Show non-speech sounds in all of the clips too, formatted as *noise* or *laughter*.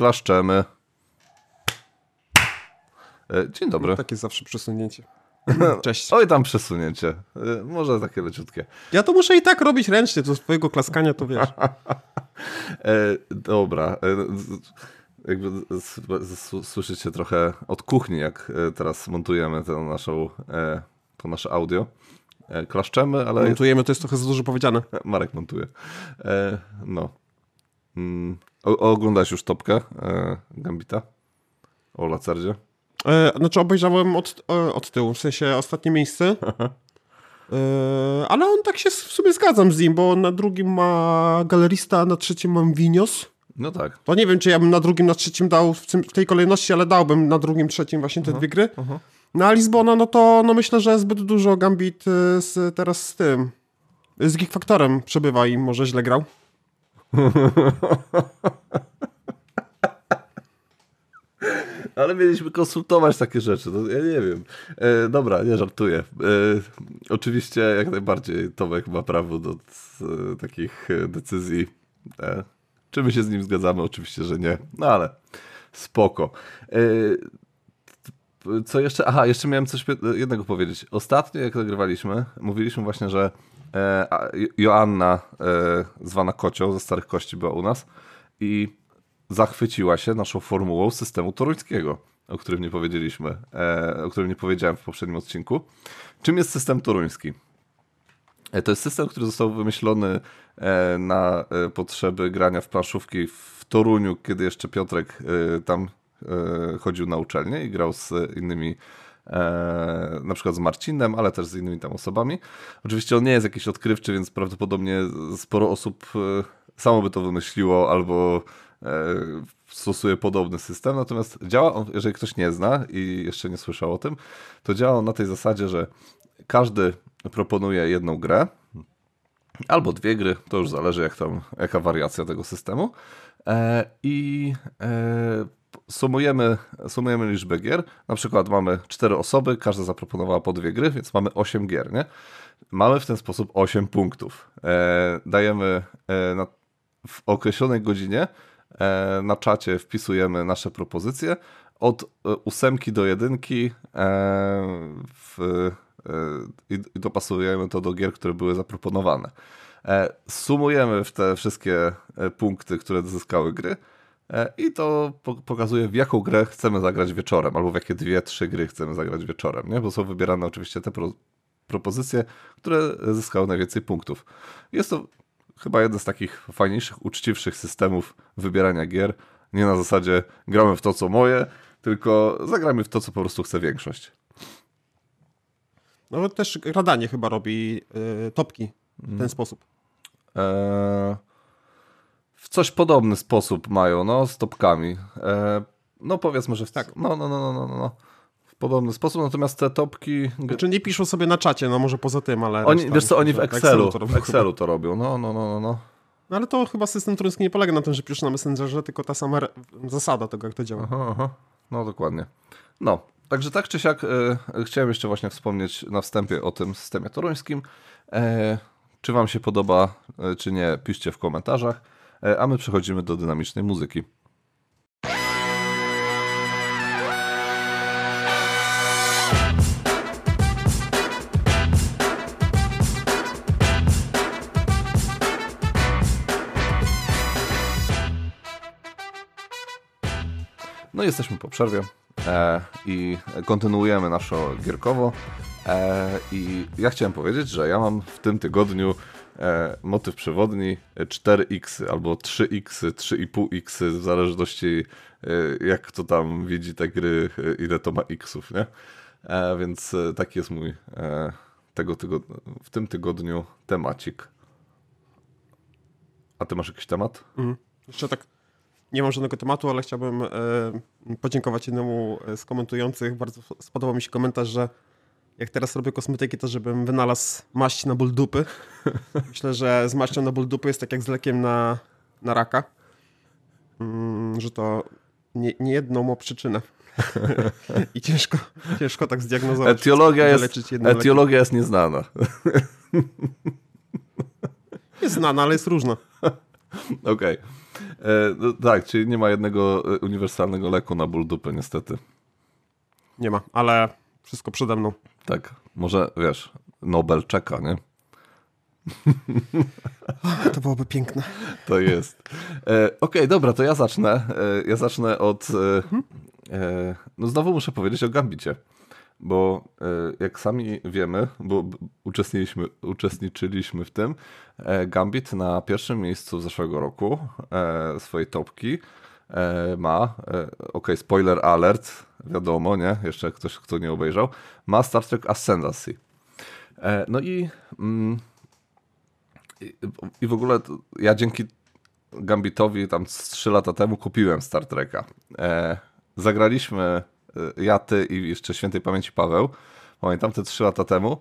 klaszczemy. E, dzień dobry. Takie zawsze przesunięcie. *laughs* Cześć. Oj, tam przesunięcie. E, Może takie leciutkie. Ja to muszę i tak robić ręcznie, to swojego klaskania to wiesz. *laughs* E, dobra. E, jakby słyszycie trochę od kuchni, jak teraz montujemy tę naszą, to nasze audio. Klaszczemy, ale Montujemy, to jest trochę za dużo powiedziane. *laughs* Marek montuje. E, no. Mm, o, oglądałeś już topkę e, Gambita? O Lacerdzie? E, znaczy obejrzałem od, e, od tyłu, w sensie ostatnie miejsce. *laughs* E, ale on tak się w sumie zgadzam z nim, bo na drugim ma galerista, na trzecim mam Winios. No tak. To nie wiem, czy ja bym na drugim, na trzecim dał w, tym, w tej kolejności, ale dałbym na drugim, trzecim właśnie te dwie gry. No a Lizbona, no to no myślę, że zbyt dużo Gambit y, z, teraz z tym, z Geek Factorem przebywa i może źle grał. Ale mieliśmy konsultować takie rzeczy, no ja nie wiem. E, dobra, nie żartuję. E, oczywiście jak najbardziej Tomek ma prawo do e, takich e, decyzji. E, czy my się z nim zgadzamy? Oczywiście, że nie. No ale spoko. E, co jeszcze? Aha, jeszcze miałem coś jednego powiedzieć. Ostatnio jak nagrywaliśmy, mówiliśmy właśnie, że Joanna, e, zwana Kocią ze Starych Kości była u nas i zachwyciła się naszą formułą systemu toruńskiego, o którym nie powiedzieliśmy, e, o którym nie powiedziałem w poprzednim odcinku. Czym jest system toruński? E, To jest system, który został wymyślony e, na e, potrzeby grania w planszówki w Toruniu, kiedy jeszcze Piotrek e, tam e, chodził na uczelnię i grał z innymi, e, na przykład z Marcinem, ale też z innymi tam osobami. Oczywiście on nie jest jakiś odkrywczy, więc prawdopodobnie sporo osób e, samo by to wymyśliło albo e, stosuje podobny system. Natomiast działa on, jeżeli ktoś nie zna i jeszcze nie słyszał o tym, to działa on na tej zasadzie, że każdy proponuje jedną grę, albo dwie gry, to już zależy jak tam, jaka wariacja tego systemu. E, I e, sumujemy, sumujemy liczbę gier. Na przykład mamy cztery osoby, każda zaproponowała po dwie gry, więc mamy 8 gier, nie? Mamy w ten sposób 8 punktów. E, dajemy e, na, w określonej godzinie e, na czacie wpisujemy nasze propozycje od e, ósemki do jedynki e, w, e, i, i dopasujemy to do gier, które były zaproponowane. Sumujemy w te wszystkie punkty, które zyskały gry i to po, pokazuje, w jaką grę chcemy zagrać wieczorem, albo w jakie dwie, trzy gry chcemy zagrać wieczorem, nie? bo są wybierane oczywiście te pro, propozycje, które zyskały najwięcej punktów. Jest to chyba jeden z takich fajniejszych, uczciwszych systemów wybierania gier. Nie na zasadzie gramy w to, co moje, tylko zagramy w to, co po prostu chce większość. No też Radanie chyba robi y, topki w ten sposób. Eee, w coś podobny sposób mają, no, z topkami. Eee, no powiedzmy, że w, Tak. no, no, no, no, no, no, w podobny sposób, natomiast te topki... Znaczy nie piszą sobie na czacie, no może poza tym, ale... Oni, reszta wiesz co, oni w myślę, że Excelu, to robią Excelu to *laughs* robią, no, no, no, no, no. No ale to chyba system turyński nie polega na tym, że piszesz na Messengerze, tylko ta sama zasada tego, jak to działa. Aha, aha. No dokładnie. No, także tak czy siak e, chciałem jeszcze właśnie wspomnieć na wstępie o tym systemie toruńskim. E, czy wam się podoba, e, czy nie, piszcie w komentarzach. E, a my przechodzimy do dynamicznej muzyki. No jesteśmy po przerwie e, i kontynuujemy naszą gierkowo. E, I ja chciałem powiedzieć, że ja mam w tym tygodniu motyw przewodni 4x albo 3x, 3,5x, w zależności e, jak kto tam widzi te gry, e, ile to ma xów, nie? E, więc e, taki jest mój e, tego tygodniu, w tym tygodniu temacik. A ty masz jakiś temat? Mhm. Jeszcze tak, nie mam żadnego tematu, ale chciałbym e, podziękować jednemu z komentujących. Bardzo spodobał mi się komentarz, że jak teraz robię kosmetyki, to żebym wynalazł maść na ból dupy. *laughs* Myślę, że z maścią na ból dupy jest tak jak z lekiem na, na raka. Mm, że to nie, nie jedną ma przyczynę. *laughs* I ciężko, ciężko tak zdiagnozować. Etiologia jest, etiologia jest nieznana. *laughs* Jest znana, ale jest różna. Okej. no, tak, czyli nie ma jednego uniwersalnego leku na ból dupy, niestety. Nie ma, ale wszystko przede mną. Tak, może wiesz, Nobel czeka, nie? To byłoby piękne. To jest. E, Okej, okay, dobra, to ja zacznę. E, ja zacznę od. E, e, no znowu muszę powiedzieć o Gambicie. Bo e, jak sami wiemy, bo uczestniczyliśmy, uczestniczyliśmy w tym, e, Gambit na pierwszym miejscu zeszłego roku swojej topki ma, ok, spoiler alert, wiadomo, nie? Jeszcze ktoś, kto nie obejrzał, ma Star Trek Ascendancy. No i mm, i w ogóle ja dzięki Gambitowi tam 3 lata temu kupiłem Star Treka. E, zagraliśmy e, ja, ty i jeszcze świętej pamięci Paweł. Pamiętam te 3 lata temu.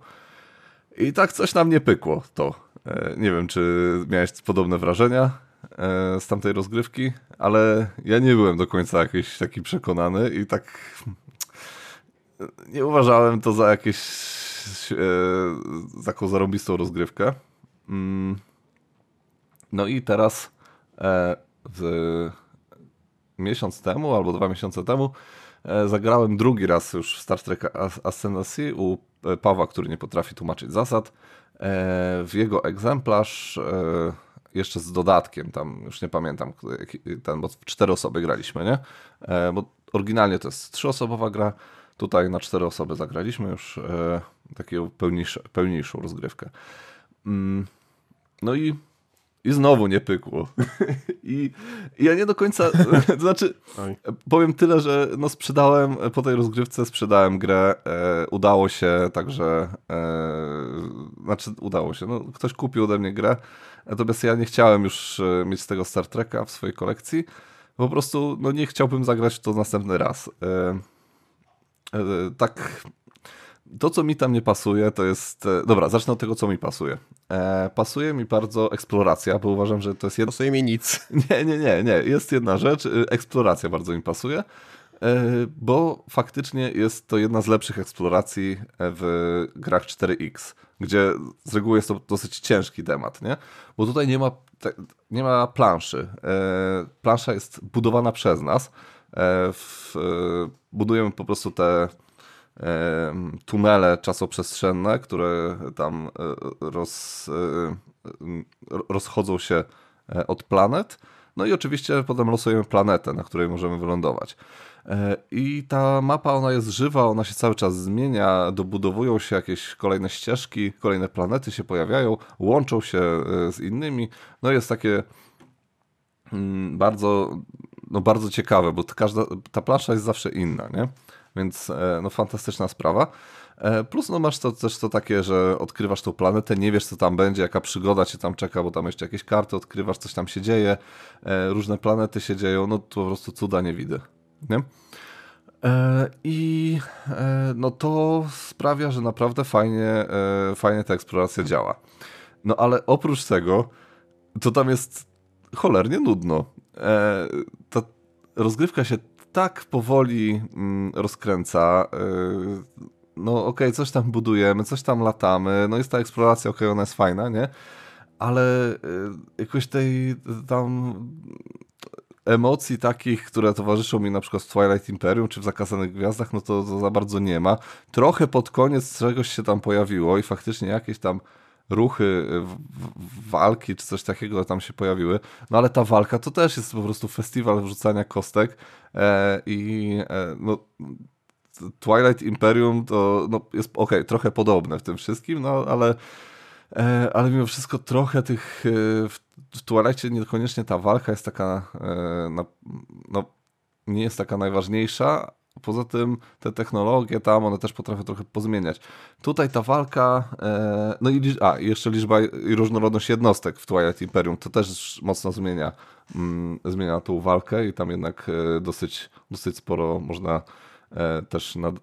I tak coś nam nie pykło to. E, nie wiem, czy miałeś podobne wrażenia e, z tamtej rozgrywki, ale ja nie byłem do końca jakiś taki przekonany i tak nie uważałem to za jakieś e, taką zarobistą rozgrywkę. Mm. No i teraz e, w miesiąc temu albo dwa miesiące temu e, zagrałem drugi raz już w Star Trek Ascendancy u e, Pawła, który nie potrafi tłumaczyć zasad. W jego egzemplarz jeszcze z dodatkiem, tam już nie pamiętam, ten, bo cztery osoby graliśmy, nie? Bo oryginalnie to jest trzyosobowa gra, tutaj na cztery osoby zagraliśmy już taką pełniejszą rozgrywkę. Mm. No i, i znowu nie pykło. *laughs* I, I, ja nie do końca, *laughs* to znaczy Oj. powiem tyle, że no sprzedałem, po tej rozgrywce sprzedałem grę, e, udało się, także e, znaczy udało się, no ktoś kupił ode mnie grę, natomiast ja nie chciałem już e, mieć tego Star Treka w swojej kolekcji, po prostu no nie chciałbym zagrać w to następny raz. E, e tak to, co mi tam nie pasuje, to jest. E, dobra, zacznę od tego, co mi pasuje. E, pasuje mi bardzo eksploracja, bo uważam, że to jest. Jed... Pasuje mi nic. *laughs* Nie, nie, nie, nie. Jest jedna rzecz. E, eksploracja bardzo mi pasuje, e, bo faktycznie jest to jedna z lepszych eksploracji w grach 4X, gdzie z reguły jest to dosyć ciężki temat, nie? Bo tutaj nie ma, nie ma planszy. E, plansza jest budowana przez nas. E, w, budujemy po prostu te tunele czasoprzestrzenne, które tam e, roz, e, rozchodzą się e, od planet. No i oczywiście potem losujemy planetę, na której możemy wylądować. I ta mapa, ona jest żywa, ona się cały czas zmienia, dobudowują się jakieś kolejne ścieżki, kolejne planety się pojawiają, łączą się z innymi. No jest takie mm, bardzo, no bardzo ciekawe, bo każda, ta plansza jest zawsze inna, nie? Więc e, no fantastyczna sprawa. E, plus no masz to też to takie, że odkrywasz tą planetę, nie wiesz co tam będzie, jaka przygoda cię tam czeka, bo tam jeszcze jakieś karty odkrywasz, coś tam się dzieje, e, różne planety się dzieją, no to po prostu cuda nie widzę. Nie? I no to sprawia, że naprawdę fajnie, fajnie ta eksploracja działa. No ale oprócz tego, to tam jest cholernie nudno. Ta rozgrywka się tak powoli mm, rozkręca. Y, no okej, okay, coś tam budujemy, coś tam latamy, no jest ta eksploracja, okej, okay, ona jest fajna, nie? Ale y, jakoś tej tam emocji takich, które towarzyszą mi na przykład w Twilight Imperium czy w Zakazanych Gwiazdach, no to, to za bardzo nie ma. Trochę pod koniec czegoś się tam pojawiło i faktycznie jakieś tam ruchy, walki czy coś takiego tam się pojawiły. No ale ta walka to też jest po prostu festiwal wrzucania kostek e, i e, no, Twilight Imperium to no, jest ok, trochę podobne w tym wszystkim, no ale e, ale mimo wszystko trochę tych e, w, w Twilightie niekoniecznie ta walka jest taka e, na, no, nie jest taka najważniejsza, Poza tym te technologie tam, one też potrafią trochę pozmieniać. Tutaj ta walka, e, no i, a, jeszcze liczba i różnorodność jednostek w Twilight Imperium, to też mocno zmienia, mm, zmienia tą walkę i tam jednak e, dosyć, dosyć sporo można e, też nad,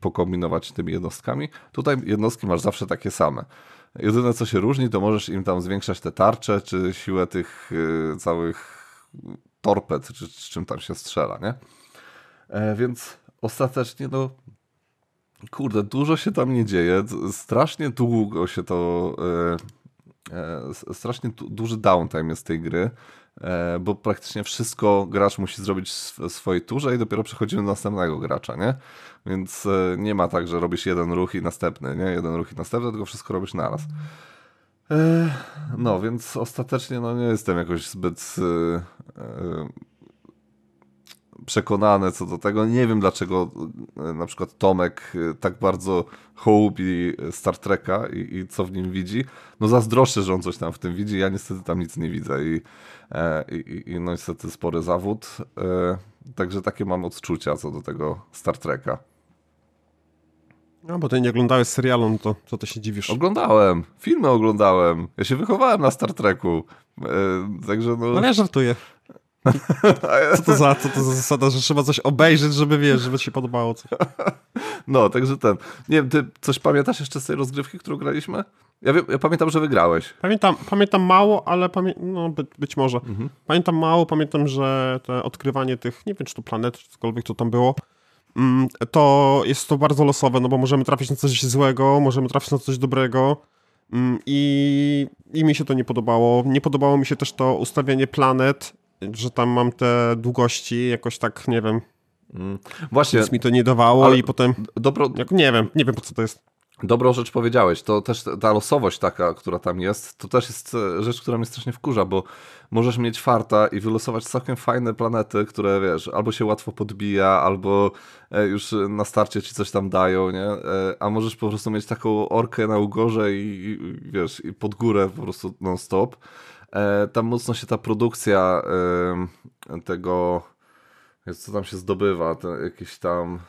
pokombinować tymi jednostkami. Tutaj jednostki masz zawsze takie same. Jedyne co się różni, to możesz im tam zwiększać te tarcze, czy siłę tych całych torped, czy, czy czym tam się strzela, nie? E, więc ostatecznie, no, kurde, dużo się tam nie dzieje. Strasznie długo się to. E, e, strasznie duży downtime jest tej gry. Bo praktycznie wszystko gracz musi zrobić w swojej turze i dopiero przechodzimy do następnego gracza, nie? Więc nie ma tak, że robisz jeden ruch i następny, nie? Jeden ruch i następny, tylko wszystko robisz naraz. No, więc ostatecznie no, nie jestem jakoś zbyt przekonany co do tego. Nie wiem dlaczego na przykład Tomek tak bardzo hołubi Star Treka i, i, co w nim widzi. No zazdroszczę, że on coś tam w tym widzi. Ja niestety tam nic nie widzę i E, i, i no niestety spory zawód. E, także takie mam odczucia co do tego Star Treka. No, bo ty nie oglądałeś serialu, no to co ty się dziwisz? Oglądałem, filmy oglądałem. Ja się wychowałem na Star Treku. E, także no... No ja żartuję. Co to, za, co to za zasada, że trzeba coś obejrzeć, żeby wiesz, żeby ci się podobało coś. No, także ten. Nie wiem, ty coś pamiętasz jeszcze z tej rozgrywki, którą graliśmy? Ja, ja pamiętam, że wygrałeś. Pamiętam, pamiętam mało, ale pamię no, by, być może. Mhm. Pamiętam mało, pamiętam, że to odkrywanie tych, nie wiem, czy to planet, czy cokolwiek to tam było, mm, to jest to bardzo losowe, no bo możemy trafić na coś złego, możemy trafić na coś dobrego. Mm, I, I mi się to nie podobało. Nie podobało mi się też to ustawienie planet, że tam mam te długości, jakoś tak, nie wiem. Mm. Właśnie. Nic mi to nie dawało i potem. Dobro... Jak, nie wiem, nie wiem po co to jest. Dobrą rzecz powiedziałeś, to też ta losowość taka, która tam jest, to też jest e, rzecz, która mnie strasznie wkurza, bo możesz mieć farta i wylosować całkiem fajne planety, które wiesz, albo się łatwo podbija, albo e, już na starcie ci coś tam dają, nie? E, a możesz po prostu mieć taką orkę na ugorze i, i wiesz, i pod górę po prostu non-stop. Tam mocno się ta produkcja tego, co tam się zdobywa, jakieś tam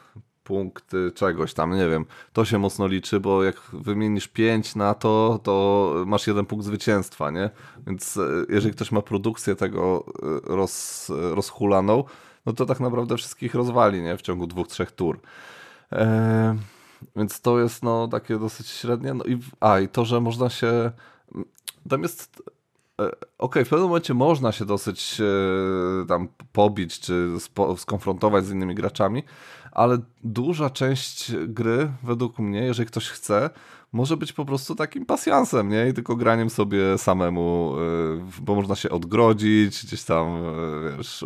punkty czegoś tam, nie wiem. To się mocno liczy, bo jak wymienisz 5 na to, to masz jeden punkt zwycięstwa, nie? Więc e, jeżeli ktoś ma produkcję tego e, roz, rozhulaną, no to tak naprawdę wszystkich rozwali, nie? W ciągu dwóch, trzech tur. Więc to jest no takie dosyć średnie. No i, a, i to, że można się... Tam jest e, okay, w pewnym momencie można się dosyć e, tam pobić, czy skonfrontować z innymi graczami, ale duża część gry, według mnie, jeżeli ktoś chce, może być po prostu takim pasjansem, nie? I tylko graniem sobie samemu, y, bo można się odgrodzić, gdzieś tam, y, wiesz,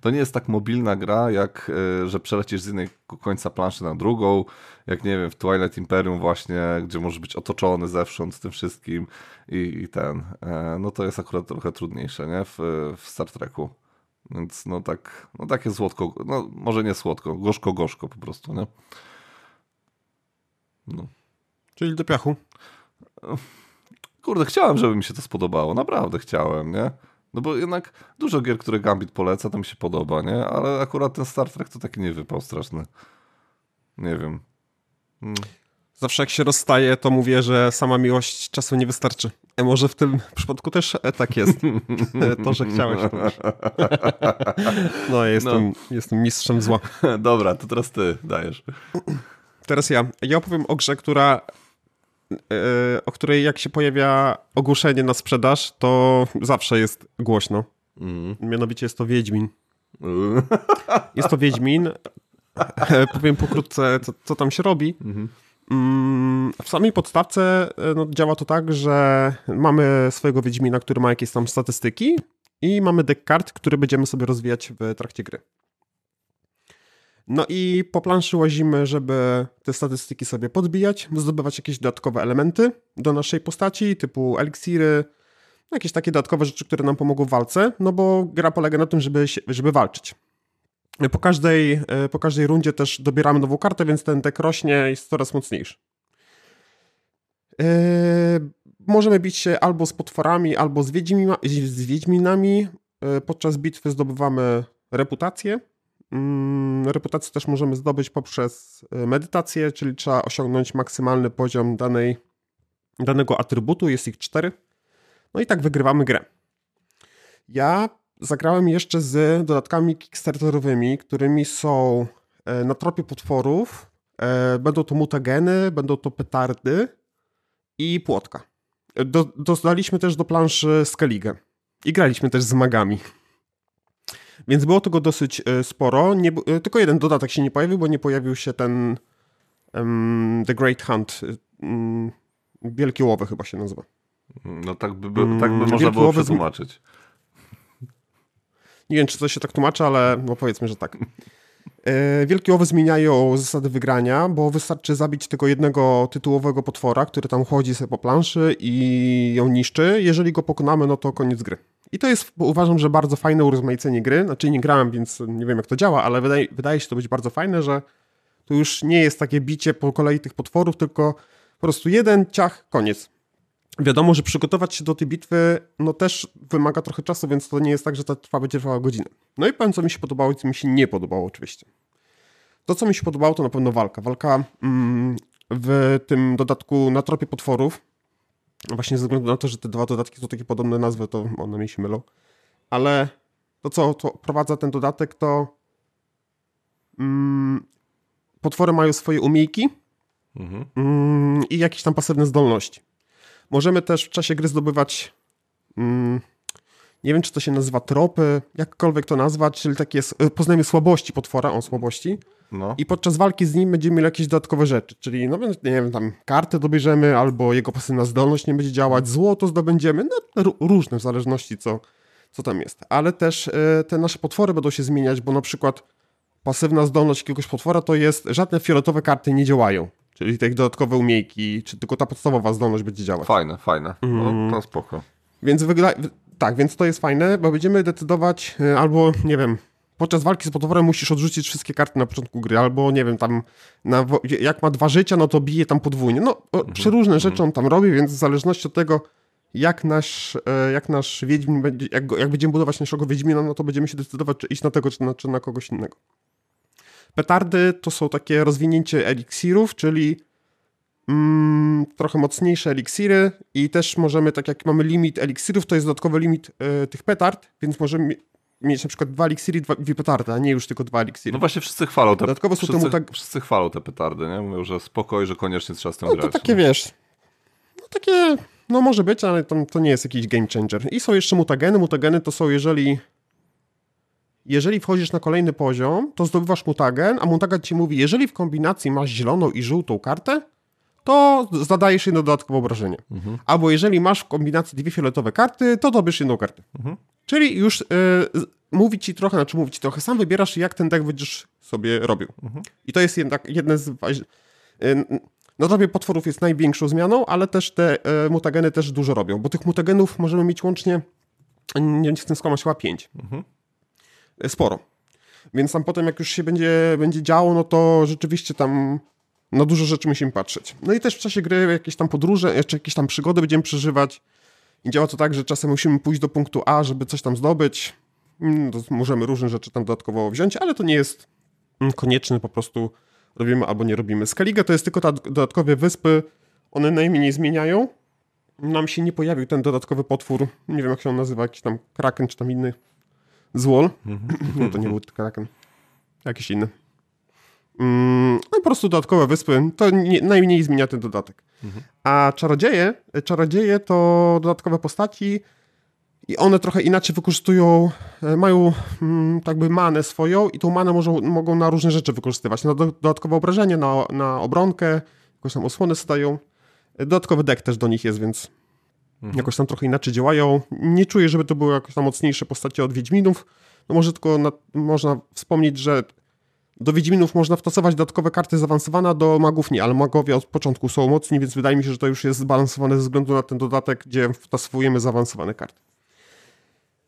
to nie jest tak mobilna gra, jak, y, że przelecisz z jednego końca planszy na drugą, jak nie wiem, w Twilight Imperium właśnie, gdzie możesz być otoczony zewsząd tym wszystkim i, i ten, e, no to jest akurat trochę trudniejsze, nie? W, w Star Treku. Więc no tak, no takie słodko, no może nie słodko, gorzko, gorzko po prostu, nie? No. Czyli do piachu. Kurde, chciałem, żeby mi się to spodobało, naprawdę chciałem, nie? No bo jednak dużo gier, które Gambit poleca, to mi się podoba, nie? Ale akurat ten Star Trek to taki nie wypał straszny. Nie wiem. Hmm. Zawsze jak się rozstaje, to mówię, że sama miłość czasu nie wystarczy. E, może w tym *laughs* przypadku też e, tak jest. E, to, że chciałeś. To no, jestem, no. jestem mistrzem zła. *laughs* Dobra, to teraz ty dajesz. Teraz ja. Ja opowiem o grze, która o której jak się pojawia ogłoszenie na sprzedaż, to zawsze jest głośno. Mm. Mianowicie jest to Wiedźmin. Mm. *laughs* Jest to Wiedźmin. Powiem pokrótce, co, co tam się robi. Mm -hmm. Mm, w samej podstawce e, no, działa to tak, że mamy swojego Wiedźmina, który ma jakieś tam statystyki i mamy deck kart, który będziemy sobie rozwijać w trakcie gry. No i po planszy łazimy, żeby te statystyki sobie podbijać, zdobywać jakieś dodatkowe elementy do naszej postaci, typu eliksiry, jakieś takie dodatkowe rzeczy, które nam pomogą w walce, no bo gra polega na tym, żeby, żeby walczyć. Po każdej, e, po każdej rundzie też dobieramy nową kartę, więc ten deck rośnie i jest coraz mocniejszy. Yy, możemy bić się albo z potworami, albo z, wiedźmima, z wiedźminami. Yy, podczas bitwy zdobywamy reputację. Yy, reputację też możemy zdobyć poprzez medytację, czyli trzeba osiągnąć maksymalny poziom danej, danego atrybutu, jest ich cztery. No i tak wygrywamy grę. Ja zagrałem jeszcze z dodatkami kickstarterowymi, którymi są e, na tropie potworów. E, będą to mutageny, będą to petardy i płotka. Do, dodaliśmy też do planszy Skellige i graliśmy też z magami. Więc było tego dosyć e, sporo. Nie, tylko jeden dodatek się nie pojawił, bo nie pojawił się ten um, The Great Hunt. Um, Wielkie Łowy chyba się nazywa. No tak by, by tak by mm, można było przetłumaczyć. Nie wiem, czy to się tak tłumaczy, ale no powiedzmy, że tak. E, Wielkie Łowy zmieniają zasady wygrania, bo wystarczy zabić tego jednego tytułowego potwora, który tam chodzi sobie po planszy i ją niszczy. Jeżeli go pokonamy, no to koniec gry. I to jest, uważam, że bardzo fajne urozmaicenie gry. Znaczy nie grałem, więc nie wiem jak to działa, ale wydaje, wydaje się to być bardzo fajne, że to już nie jest takie bicie po kolei tych potworów, tylko po prostu jeden ciach, koniec. Wiadomo, że przygotować się do tej bitwy, no też wymaga trochę czasu, więc to nie jest tak, że ta trwa będzie trwała godzinę. No i powiem, co mi się podobało i co mi się nie podobało oczywiście. To, co mi się podobało, to na pewno walka. Walka mm, w tym dodatku na tropie potworów, właśnie ze względu na to, że te dwa dodatki są takie podobne nazwy, to one mi się mylą. Ale to, co to prowadza ten dodatek, to mm, potwory mają swoje umiejki Mhm. mm, i jakieś tam pasywne zdolności. Możemy też w czasie gry zdobywać, mm, nie wiem czy to się nazywa tropy, jakkolwiek to nazwać, czyli takie poznajemy słabości potwora, on słabości No. i podczas walki z nim będziemy mieli jakieś dodatkowe rzeczy, czyli no nie wiem, tam kartę dobierzemy, albo jego pasywna zdolność nie będzie działać, złoto zdobędziemy, no ró- różne w zależności co, co tam jest. Ale też e, te nasze potwory będą się zmieniać, bo na przykład pasywna zdolność jakiegoś potwora to jest, żadne fioletowe karty nie działają, czyli te dodatkowe umiejki, czy tylko ta podstawowa zdolność będzie działać. Fajne, fajne. No, to spoko. Więc wygląda... Tak, więc to jest fajne, bo będziemy decydować, y, albo nie wiem, podczas walki z potworem musisz odrzucić wszystkie karty na początku gry, albo nie wiem, tam na, jak ma dwa życia, no to bije tam podwójnie. No, o, przeróżne rzeczy on tam robi, więc w zależności od tego, jak nasz, e, jak nasz Wiedźmin będzie, jak, go, jak będziemy budować naszego Wiedźmina, no to będziemy się decydować, czy iść na tego, czy na, czy na kogoś innego. Petardy to są takie rozwinięcie eliksirów, czyli mm, trochę mocniejsze eliksiry i też możemy, tak jak mamy limit eliksirów, to jest dodatkowy limit e, tych petard, więc możemy mieć na przykład dwa eliksiry, dwa, dwie petardy, a nie już tylko dwa eliksiry. No właśnie wszyscy chwalą te, Dodatkowo wszyscy, temu tak- wszyscy chwalą te petardy, nie? Mówią, że spokoj, że koniecznie trzeba z tym No to grać. takie wiesz, no takie, no może być, ale to, to nie jest jakiś game changer. I są jeszcze mutageny. Mutageny to są, jeżeli jeżeli wchodzisz na kolejny poziom, to zdobywasz mutagen, a mutagen ci mówi, jeżeli w kombinacji masz zieloną i żółtą kartę, to zadajesz jedno dodatkowe obrażenie. Albo jeżeli masz w kombinacji dwie fioletowe karty, to dobierz jedną kartę. Czyli już y, mówi ci trochę, znaczy mówi ci trochę, sam wybierasz jak ten deck będziesz sobie robił. I to jest jednak jedne z y, na tobie potworów jest największą zmianą, ale też te e, mutageny też dużo robią, bo tych mutagenów możemy mieć łącznie, nie chcę skłamać, chyba pięć. E, Sporo. Więc tam potem jak już się będzie, będzie działo, no to rzeczywiście tam na dużo rzeczy musimy patrzeć. No i też w czasie gry jakieś tam podróże, jeszcze jakieś tam przygody będziemy przeżywać. I działa to tak, że czasem musimy pójść do punktu A, żeby coś tam zdobyć. Mm, możemy różne rzeczy tam dodatkowo wziąć, ale to nie jest konieczne, po prostu robimy albo nie robimy. Skellige to jest tylko te dodatkowe wyspy, one najmniej zmieniają. Nam się nie pojawił ten dodatkowy potwór, nie wiem jak się on nazywa, jakiś tam kraken czy tam inny złol. *laughs* Nie, to nie był kraken. Jakiś inny. Mm, no po prostu dodatkowe wyspy, to nie, najmniej zmienia ten dodatek. A czarodzieje, czarodzieje to dodatkowe postaci i one trochę inaczej wykorzystują, e, mają mm, tak by manę swoją i tą manę możą, mogą na różne rzeczy wykorzystywać. Na do, dodatkowe obrażenie, na, na obronkę, jakoś tam osłony stają. Dodatkowy deck też do nich jest, więc jakoś tam trochę inaczej działają. Nie czuję, żeby to były jakoś tam mocniejsze postacie od Wiedźminów. No może tylko na, można wspomnieć, że do Wiedźminów można wtasować dodatkowe karty zaawansowane, do magów nie, ale magowie od początku są mocni, więc wydaje mi się, że to już jest zbalansowane ze względu na ten dodatek, gdzie wtasowujemy zaawansowane karty.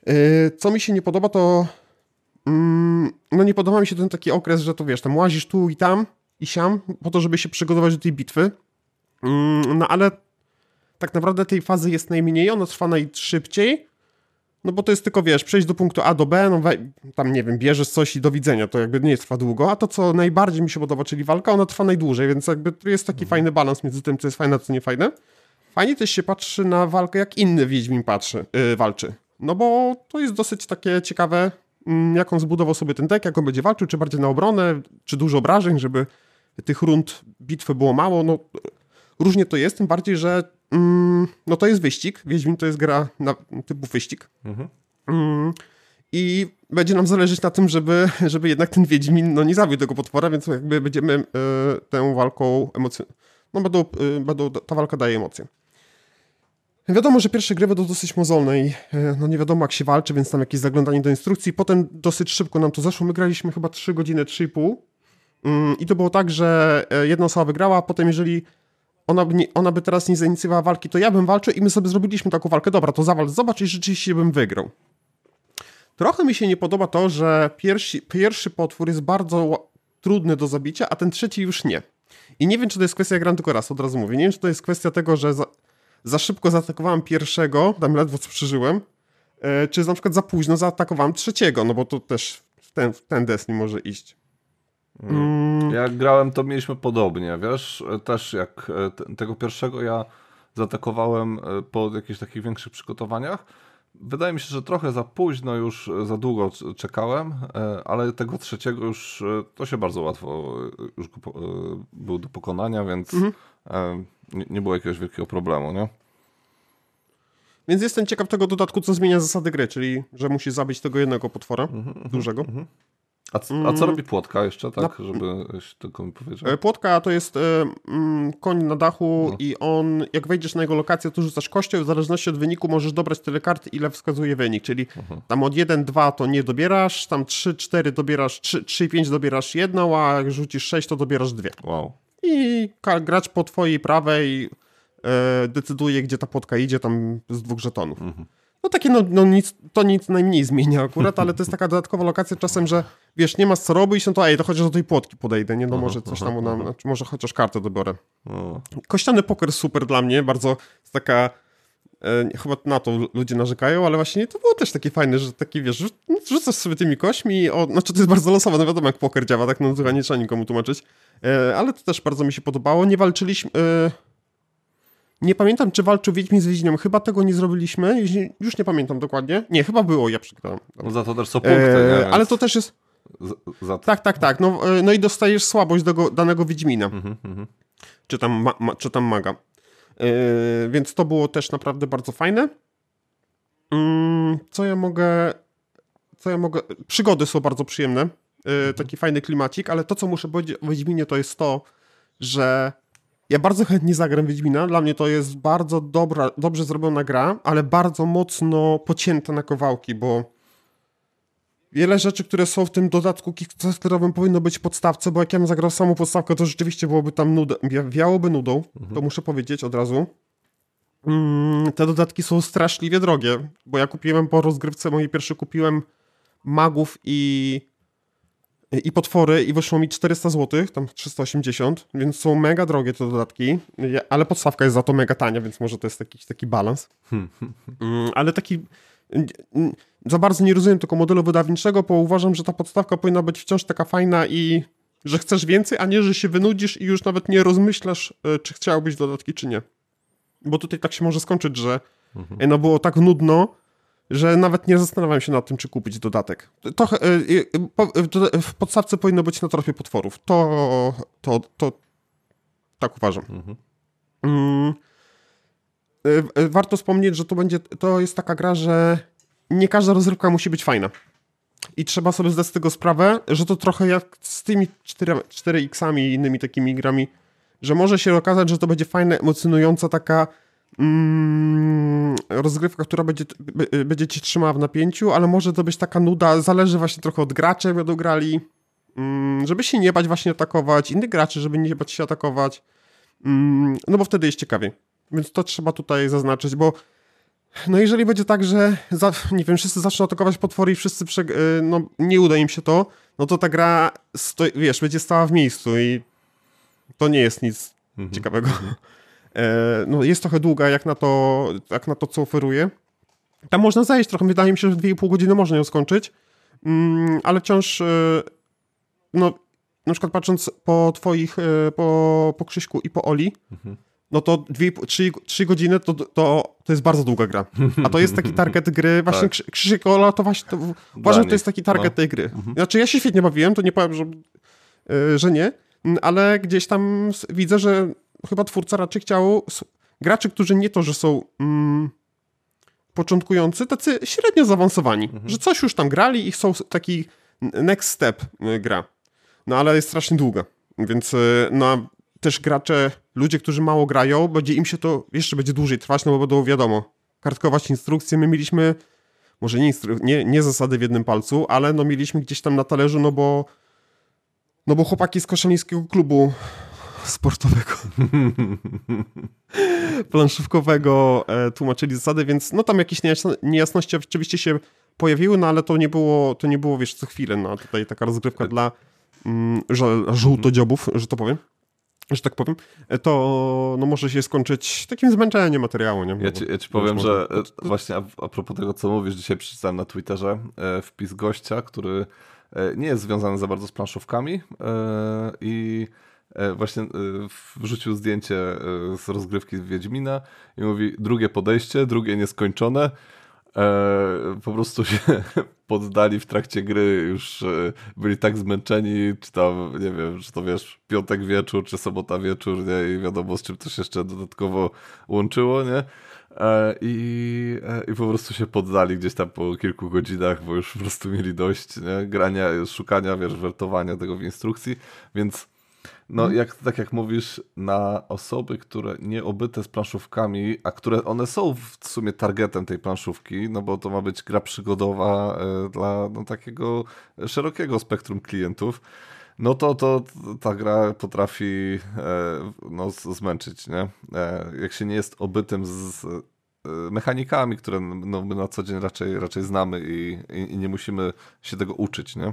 Yy, Co mi się nie podoba, to mm, no nie podoba mi się ten taki okres, że to wiesz, tam łazisz tu i tam i siam, po to, żeby się przygotować do tej bitwy. Mm, No ale tak naprawdę tej fazy jest najmniej, ona trwa najszybciej, no bo to jest tylko, wiesz, przejść do punktu A do B, no tam, nie wiem, bierzesz coś i do widzenia, to jakby nie trwa długo, a to, co najbardziej mi się podoba, czyli walka, ona trwa najdłużej, więc jakby jest taki fajny balans między tym, co jest fajne, a co nie fajne. Fajnie też się patrzy na walkę, jak inny Wiedźmin patrzy, yy, walczy. No bo to jest dosyć takie ciekawe, mm, jak on zbudował sobie ten deck, jak on będzie walczył, czy bardziej na obronę, czy dużo obrażeń, żeby tych rund bitwy było mało, no różnie to jest, tym bardziej, że mm, no to jest wyścig, Wiedźmin to jest gra na, typu wyścig. Mm, I będzie nam zależeć na tym, żeby, żeby jednak ten Wiedźmin no, nie zabił tego potwora, więc jakby będziemy e, tę walką emocją... No będą, e, będą, ta walka daje emocje. Wiadomo, że pierwsze gry będą dosyć mozolne i e, no nie wiadomo jak się walczy, więc tam jakieś zaglądanie do instrukcji. Potem dosyć szybko nam to zeszło. My graliśmy chyba 3 godziny, 3,5 mm, i to było tak, że e, jedna osoba wygrała, a potem jeżeli ona by, nie, ona by teraz nie zainicjowała walki, to ja bym walczył i my sobie zrobiliśmy taką walkę. Dobra, to zawal, zobacz i rzeczywiście bym wygrał. Trochę mi się nie podoba to, że pierwszy, pierwszy potwór jest bardzo trudny do zabicia, a ten trzeci już nie. I nie wiem, czy to jest kwestia, ja gram tylko raz, od razu mówię. Nie wiem, czy to jest kwestia tego, że za, za szybko zaatakowałem pierwszego, tam ledwo co przeżyłem, e, czy na przykład za późno zaatakowałem trzeciego, no bo to też w ten, w ten Destiny może iść. Mm. Jak grałem, to mieliśmy podobnie, wiesz, też jak e, tego pierwszego ja zaatakowałem e, po jakichś takich większych przygotowaniach. Wydaje mi się, że trochę za późno już, za długo czekałem, ale tego trzeciego już to się bardzo łatwo już był do pokonania, więc mhm nie, nie było jakiegoś wielkiego problemu, nie? Więc jestem ciekaw tego dodatku, co zmienia zasady gry, czyli że musi zabić tego jednego potwora, mm -hmm, dużego. Mm -hmm. A, co, a co robi płotka jeszcze, tak, na... żebyś tylko mi powiedział? E, płotka to jest e, mm, koń na dachu no. i on, jak wejdziesz na jego lokację, to rzucasz kością w zależności od wyniku możesz dobrać tyle kart, ile wskazuje wynik, czyli mhm. tam od 1, 2 to nie dobierasz, tam 3, 4 dobierasz, 3, 3 5 dobierasz jedną, a jak rzucisz 6, to dobierasz dwie. Wow i gracz po twojej prawej e, decyduje, gdzie ta płotka idzie, tam z dwóch żetonów. Mhm. No takie, no, no nic, to nic najmniej zmienia akurat, ale to jest taka dodatkowa lokacja czasem, że wiesz, nie masz co robić, no to ej, to chociaż do tej płotki podejdę, nie? No może coś tam, nam, znaczy, może chociaż kartę dobiorę. Kościany poker super dla mnie, bardzo taka chyba na to ludzie narzekają, ale właśnie to było też takie fajne, że taki wiesz, rzucasz sobie tymi kośmi, o, znaczy to jest bardzo losowe, no wiadomo jak poker działa, tak no nie trzeba nikomu tłumaczyć, e, ale to też bardzo mi się podobało. Nie walczyliśmy, e, nie pamiętam czy walczył Wiedźmin z Wiedźminem, chyba tego nie zrobiliśmy, już nie pamiętam dokładnie. Nie, chyba było, ja przegrałem. No za to też są punkty. Ale to też jest... Za... Tak, tak, tak, no, no i dostajesz słabość do danego Wiedźmina. Mhm, mhm. Czy tam, ma, ma, czy tam maga. Yy, więc to było też naprawdę bardzo fajne. Yy, co ja mogę. Co ja mogę. Przygody są bardzo przyjemne. Yy, mhm. Taki fajny klimacik, ale to, co muszę powiedzieć o Wiedźminie, to jest to, że ja bardzo chętnie zagram Wiedźmina. Dla mnie to jest bardzo dobra, dobrze zrobiona gra, ale bardzo mocno pocięta na kawałki, bo wiele rzeczy, które są w tym dodatku kickstarterowym powinno być w podstawce, bo jak ja bym zagrał samą podstawkę, to rzeczywiście byłoby tam nuda, wiałoby nudą, mhm. to muszę powiedzieć od razu. Mm, te dodatki są straszliwie drogie, bo ja kupiłem po rozgrywce mojej pierwszej kupiłem magów i i potwory i wyszło mi 400 zł, tam 380, więc są mega drogie te dodatki, ale podstawka jest za to mega tania, więc może to jest jakiś taki balans. Hmm. *laughs* Mm, ale taki za bardzo nie rozumiem tego modelu wydawniczego, bo uważam, że ta podstawka powinna być wciąż taka fajna i że chcesz więcej, a nie, że się wynudzisz i już nawet nie rozmyślasz, e, czy chciałbyś dodatki, czy nie. Bo tutaj tak się może skończyć, że mhm. no było tak nudno, że nawet nie zastanawiam się nad tym, czy kupić dodatek. To, e, e, w podstawce powinno być na tropie potworów. To, to, to tak uważam. Mhm. Mm. Warto wspomnieć, że to będzie, to jest taka gra, że nie każda rozrywka musi być fajna. I trzeba sobie zdać z tego sprawę, że to trochę jak z tymi 4, 4X-ami i innymi takimi grami, że może się okazać, że to będzie fajna, emocjonująca taka mm, rozgrywka, która będzie, będzie cię trzymała w napięciu, ale może to być taka nuda, zależy właśnie trochę od graczy, jak będą grali, mm, żeby się nie bać właśnie atakować, innych graczy, żeby nie bać się atakować, mm, no bo wtedy jest ciekawie. Więc to trzeba tutaj zaznaczyć, bo no jeżeli będzie tak, że za, nie wiem, wszyscy zaczną atakować potwory i wszyscy prze, y, no, nie uda im się to, no to ta gra, stoi, wiesz, będzie stała w miejscu i to nie jest nic mhm. ciekawego. Mhm. E, no jest trochę długa jak na to, jak na to co oferuje. Tam można zajść trochę, wydaje mi się, że w 2,5 godziny można ją skończyć, mm, ale wciąż, y, no na przykład patrząc po twoich, y, po, po Krzyśku i po Oli, mhm no to 3 godziny to, to, to jest bardzo długa gra. A to jest taki *laughs* target gry, właśnie tak. Krzysiek Ola to właśnie, to, uważam, że to jest taki target no. tej gry. Mhm. Znaczy ja się świetnie bawiłem, to nie powiem, że, yy, że nie, ale gdzieś tam widzę, że chyba twórca raczej chciał graczy, którzy nie to, że są mm, początkujący, tacy średnio zaawansowani, mhm. że coś już tam grali i są taki next step y, gra. No ale jest strasznie długa, więc y, no, też gracze ludzie, którzy mało grają, będzie im się to jeszcze będzie dłużej trwać, no bo będą wiadomo, kartkować instrukcje. My mieliśmy, może nie, nie, nie zasady w jednym palcu, ale no mieliśmy gdzieś tam na talerzu, no bo no bo chłopaki z koszalińskiego klubu sportowego, *laughs* planszówkowego e, tłumaczyli zasady, więc no tam jakieś niejasności oczywiście się pojawiły, no ale to nie było, to nie było wiesz, co chwilę, no tutaj taka rozgrywka dla mm, żółtodziobów, że to powiem że tak powiem, to no, może się skończyć takim zmęczeniem materiału. Nie? Ja ci, ja ci powiem, że e, właśnie a, a propos tego, co mówisz, dzisiaj przeczytałem na Twitterze e, wpis gościa, który e, nie jest związany za bardzo z planszówkami i właśnie wrzucił zdjęcie z rozgrywki Wiedźmina i mówi drugie podejście, drugie nieskończone, po prostu się *laughs* poddali w trakcie gry, już e, byli tak zmęczeni, czy tam, nie wiem, czy to wiesz, piątek wieczór, czy sobota wieczór, nie, i wiadomo, z czym to się jeszcze dodatkowo łączyło, nie? E, I, e, I po prostu się poddali gdzieś tam po kilku godzinach, bo już po prostu mieli dość nie? grania, szukania, wiesz, wertowania tego w instrukcji, więc no, mhm. jak, tak jak mówisz, na osoby, które nie obyte z planszówkami, a które one są w sumie targetem tej planszówki, no bo to ma być gra przygodowa e, dla no, takiego szerokiego spektrum klientów, no to, to ta gra potrafi e, no, zmęczyć, nie? E, jak się nie jest obytym z mechanikami, które no, my na co dzień raczej, raczej znamy i, i, i nie musimy się tego uczyć, nie?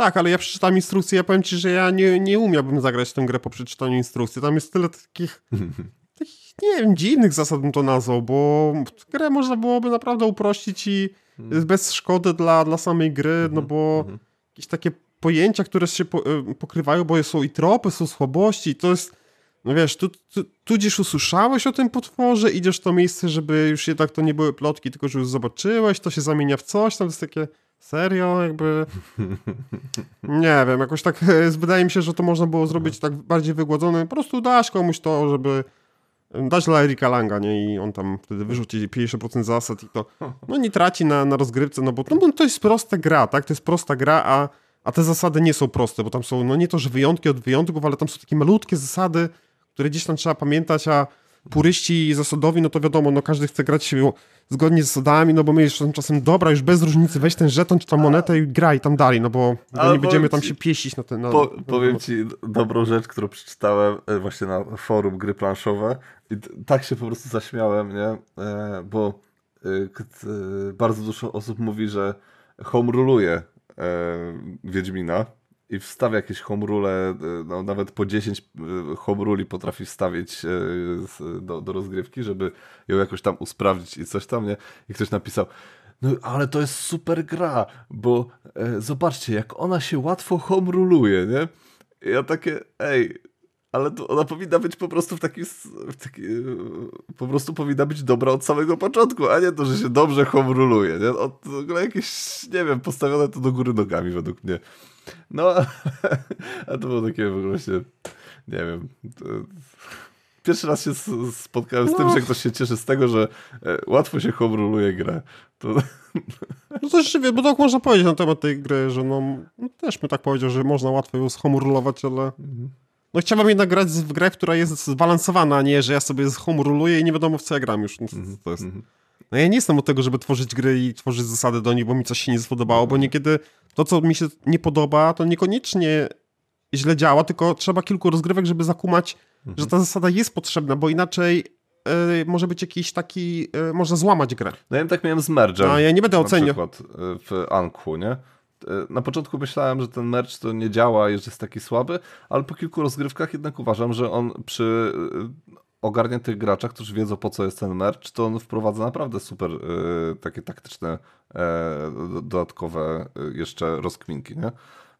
Tak, ale ja przeczytam instrukcję, ja powiem ci, że ja nie, nie umiałbym zagrać tę grę po przeczytaniu instrukcji. Tam jest tyle takich, *laughs* takich nie wiem, dziwnych zasad bym to nazwał, bo grę można byłoby naprawdę uprościć i hmm. bez szkody dla, dla samej gry, no bo mhm. jakieś takie pojęcia, które się po, y, pokrywają, bo są i tropy, są słabości i to jest, no wiesz, tu, tu, tudzież usłyszałeś o tym potworze, idziesz w to miejsce, żeby już jednak to nie były plotki, tylko że już zobaczyłeś, to się zamienia w coś, tam jest takie Serio? Jakby... *laughs* Nie wiem, jakoś tak wydaje mi się, że to można było zrobić tak bardziej wygłodzone. Po prostu dasz komuś to, żeby dać dla Erika Langa, nie? I on tam wtedy wyrzuci 50% zasad i to no nie traci na, na rozgrywce, no bo no, to jest prosta gra, tak? To jest prosta gra, a, a te zasady nie są proste, bo tam są, no nie to, że wyjątki od wyjątków, ale tam są takie malutkie zasady, które gdzieś tam trzeba pamiętać, a puryści zasadowi, no to wiadomo, no każdy chce grać zgodnie z zasadami, no bo my jeszcze czasem, dobra, już bez różnicy, weź ten żeton czy tam monetę i graj tam dalej, no bo, bo nie będziemy tam się pieścić na ten... Na, po, na, powiem ci dobrą rzecz, którą przeczytałem e, właśnie na forum gry planszowe i tak się po prostu zaśmiałem, nie? E, bo e, bardzo dużo osób mówi, że home ruluje Wiedźmina, i wstawia jakieś home rule, no, nawet po 10 e, home ruli potrafi wstawić e, do, do rozgrywki, żeby ją jakoś tam usprawdzić i coś tam, nie? I ktoś napisał, no ale to jest super gra, bo e, zobaczcie, jak ona się łatwo home ruluje, nie? I ja takie, ej, ale ona powinna być po prostu w taki, w taki, e, po prostu powinna być dobra od samego początku, a nie to, że się dobrze home ruluje, nie? Od, w ogóle jakieś, nie wiem, postawione to do góry nogami według mnie. No, *laughs* a to było takie właśnie, nie wiem. Pierwszy raz się spotkałem z no. tym, że ktoś się cieszy z tego, że e, łatwo się homeruluje grę. To... *laughs* No to rzeczywiście, bo tak można powiedzieć na temat tej gry, że no, no też bym tak powiedział, że można łatwo ją schomurulować, ale mhm. no chciałbym jednak grać w grę, która jest zbalansowana, a nie, że ja sobie zhomuruluję i nie wiadomo w co ja gram już. No, to jest... Mhm. No ja nie jestem od tego, żeby tworzyć gry i tworzyć zasady do nich, bo mi coś się nie spodobało, bo niekiedy to, co mi się nie podoba, to niekoniecznie źle działa, tylko trzeba kilku rozgrywek, żeby zakumać, mhm. że ta zasada jest potrzebna, bo inaczej y, może być jakiś taki, y, można złamać grę. No ja tak miałem z Merge'em. No ja nie będę oceniał. Na przykład e, w Anku, nie? Na początku myślałem, że ten merch to nie działa, że jest taki słaby, ale po kilku rozgrywkach jednak uważam, że on przy ogarniętych graczach, którzy wiedzą po co jest ten merch, to on wprowadza naprawdę super y, takie taktyczne y, dodatkowe y, jeszcze rozkminki, nie?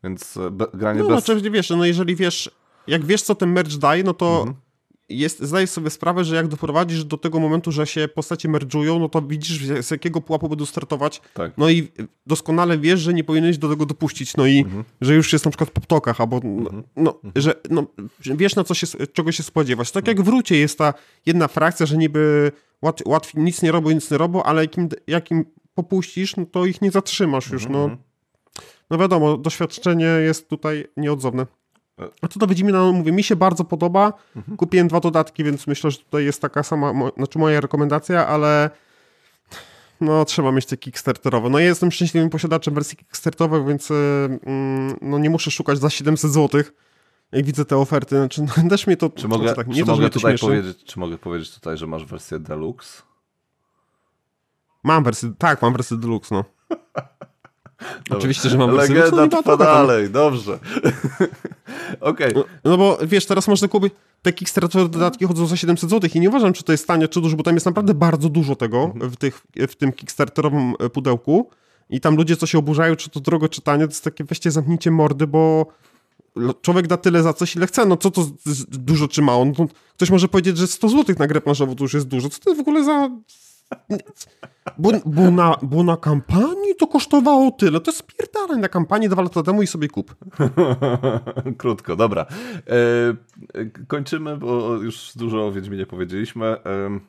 Więc be, granie no, bez... No, znaczy, wiesz, no jeżeli wiesz, jak wiesz co ten merch daje, no to mhm jest, zdajesz sobie sprawę, że jak doprowadzisz do tego momentu, że się postacie merdżują, no to widzisz z jakiego pułapu będą startować. Tak. No i doskonale wiesz, że nie powinieneś do tego dopuścić. No i mhm. że już jest na przykład po ptokach, albo no, mhm. no, że no, wiesz na co się, czego się spodziewać. Tak jak w Rucie jest ta jedna frakcja, że niby łat, łatwiej nic nie robią, nic nie robią, ale jakim, jakim popuścisz, no to ich nie zatrzymasz już. Mhm. No, mhm. no wiadomo, doświadczenie jest tutaj nieodzowne. A to widzimy, no mówię, mi się bardzo podoba. Mhm. Kupiłem dwa dodatki, więc myślę, że tutaj jest taka sama, mo, znaczy moja rekomendacja, ale no trzeba mieć te kickstarterowe. No ja jestem szczęśliwym posiadaczem wersji kickstarterowej, więc mm, no nie muszę szukać za 700 zł. Jak widzę te oferty, znaczy no, *laughs* też mnie to... Czy mogę, tak, nie czy to, mogę tutaj powiedzieć, czy mogę powiedzieć tutaj, że masz wersję deluxe? Mam wersję, tak, mam wersję deluxe, no. *laughs* Oczywiście, że mam Legenda deluxe. trwa dalej, dobrze. *laughs* Okej. Okay. No, no, bo wiesz, teraz można kupić te Kickstarter dodatki chodzą za 700 zł i nie uważam, czy to jest tanie, czy dużo, bo tam jest naprawdę bardzo dużo tego mhm. w, tych, w tym Kickstarterowym e, pudełku i tam ludzie, co się oburzają, czy to drogo, czy tanie, to jest takie weźcie, zamknijcie mordy, bo człowiek da tyle za coś, ile chce, no co to dużo czy mało? No ktoś może powiedzieć, że 100 zł na grę planszową to już jest dużo, co to w ogóle za... Bo, bo, na, bo na kampanii to kosztowało tyle. To jest spierdalaj na kampanii dwa lata temu i sobie kup. *laughs* Krótko, dobra. E, kończymy, bo już dużo o Wiedźminie powiedzieliśmy. E,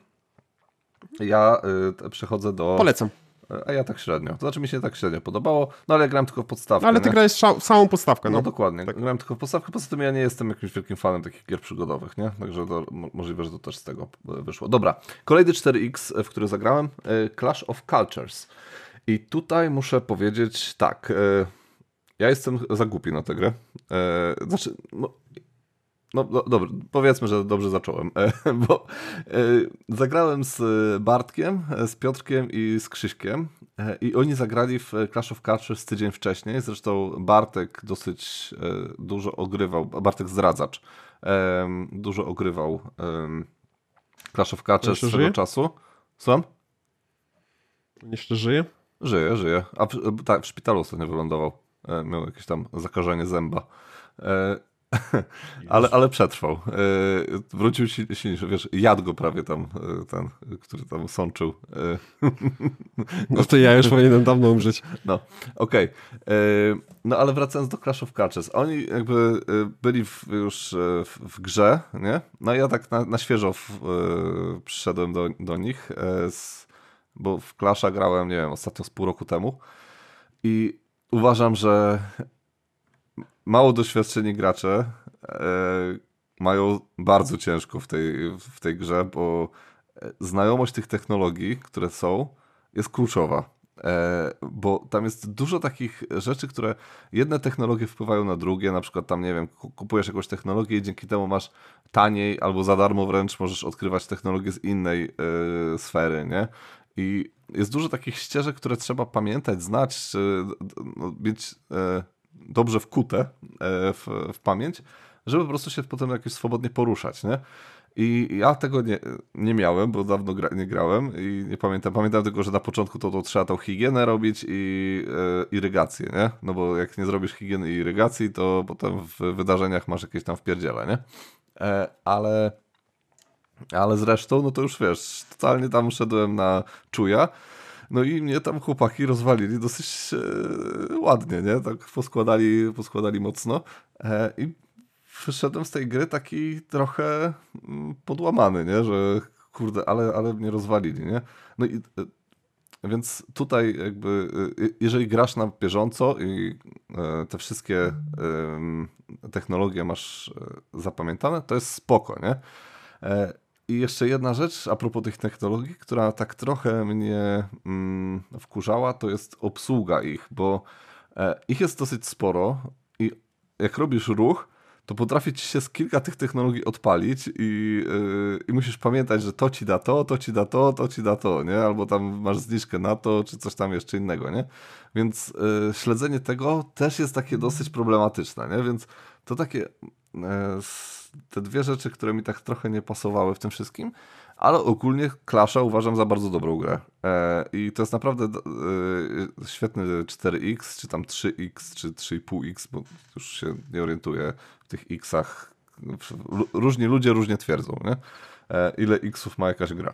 ja e, przechodzę do... Polecam a ja tak średnio. To znaczy mi się tak średnio podobało, no ale ja grałem tylko w podstawkę. ale ty nie? grałeś samą podstawkę, no. No dokładnie, tak. grałem tylko w podstawkę, poza tym ja nie jestem jakimś wielkim fanem takich gier przygodowych, nie? Także to, możliwe, że to też z tego wyszło. Dobra, kolejny 4X, w który zagrałem, e, Clash of Cultures. I tutaj muszę powiedzieć tak, e, ja jestem za głupi na tę grę. E, znaczy, no, no, dobrze, powiedzmy, że dobrze zacząłem, e, *laughs* bo e, zagrałem z Bartkiem, e, z Piotrkiem i z Krzyśkiem i oni zagrali w Clash of Cultures tydzień wcześniej, zresztą Bartek dosyć dużo ogrywał, Bartek Zdradzacz, dużo ogrywał Clash of Cultures swego czasu. Słucham? Jeszcze żyje? Żyje, żyje. A w, tak, w szpitalu ostatnio wylądował. Miał jakieś tam zakażenie zęba. *laughs* ale, ale przetrwał. E, wrócił silniejszy, wiesz, jadł go prawie tam e, ten, który tam sączył. E, *laughs* no to ja już powinienem dawno umrzeć. No, okej. Okay. No ale wracając do Clash of oni jakby byli w, już w, w, grze, nie? No ja tak na, na świeżo w, przyszedłem do, do nich, z, bo w Clasha grałem, nie wiem, ostatnio z pół roku temu i uważam, że mało doświadczeni gracze e, mają bardzo ciężko w tej, w tej grze, bo znajomość tych technologii, które są, jest kluczowa. E, bo tam jest dużo takich rzeczy, które jedne technologie wpływają na drugie, na przykład tam, nie wiem, kupujesz jakąś technologię i dzięki temu masz taniej albo za darmo wręcz możesz odkrywać technologię z innej y, sfery, nie? I jest dużo takich ścieżek, które trzeba pamiętać, znać, no, mieć y, dobrze wkute w, w pamięć, żeby po prostu się potem jakoś swobodnie poruszać, nie? I ja tego nie, nie miałem, bo dawno gra, nie grałem i nie pamiętam. Pamiętam tylko, że na początku to, to trzeba tą higienę robić i e, irygację, nie? No bo jak nie zrobisz higieny i irygacji, to potem w wydarzeniach masz jakieś tam wpierdziele, nie? E, ale, ale zresztą, no to już wiesz, totalnie tam szedłem na czuja no i mnie tam chłopaki rozwalili dosyć e, ładnie, nie? Tak poskładali, poskładali mocno. E, I wyszedłem z tej gry taki trochę mm, podłamany, nie? Że kurde, ale, ale mnie rozwalili, nie? No i e, więc tutaj jakby, jeżeli grasz na bieżąco i te wszystkie technologie masz zapamiętane, to jest spoko, nie? I jeszcze jedna rzecz a propos tych technologii, która tak trochę mnie mm, wkurzała, to jest obsługa ich, bo e, ich jest dosyć sporo i jak robisz ruch, to potrafi ci się z kilka tych technologii odpalić i, yy, i musisz pamiętać, że to ci da to, to ci da to, to ci da to, nie? Albo tam masz zniżkę na to, czy coś tam jeszcze innego, nie? Więc yy, śledzenie tego też jest takie dosyć problematyczne, nie? Więc to takie... Yy, te dwie rzeczy, które mi tak trochę nie pasowały w tym wszystkim, ale ogólnie Clasha uważam za bardzo dobrą grę. E, I to jest naprawdę e, świetny 4X, czy tam 3X, czy 3,5X, bo już się nie orientuję w tych Xach. Różni ludzie różnie twierdzą, nie? E, ile Xów ma jakaś gra.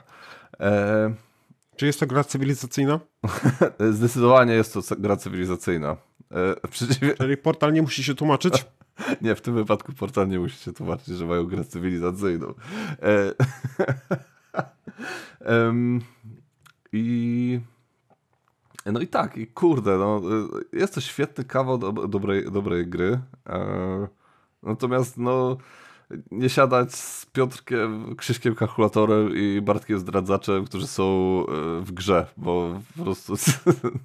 Czy jest to gra cywilizacyjna? *laughs* Zdecydowanie jest to gra cywilizacyjna. E, przeciwnie... Czyli portal nie musi się tłumaczyć? *laughs* *laughs* Nie, w tym wypadku portal nie musi się tłumaczyć, że mają grę cywilizacyjną. E... *laughs* um, I... No i tak, i kurde, no, jest to świetny kawał do, dobrej, dobrej gry. E... Natomiast no nie siadać z Piotrkiem, Krzyśkiem Kalkulatorem i Bartkiem Zdradzaczem, którzy są e, w grze, bo po prostu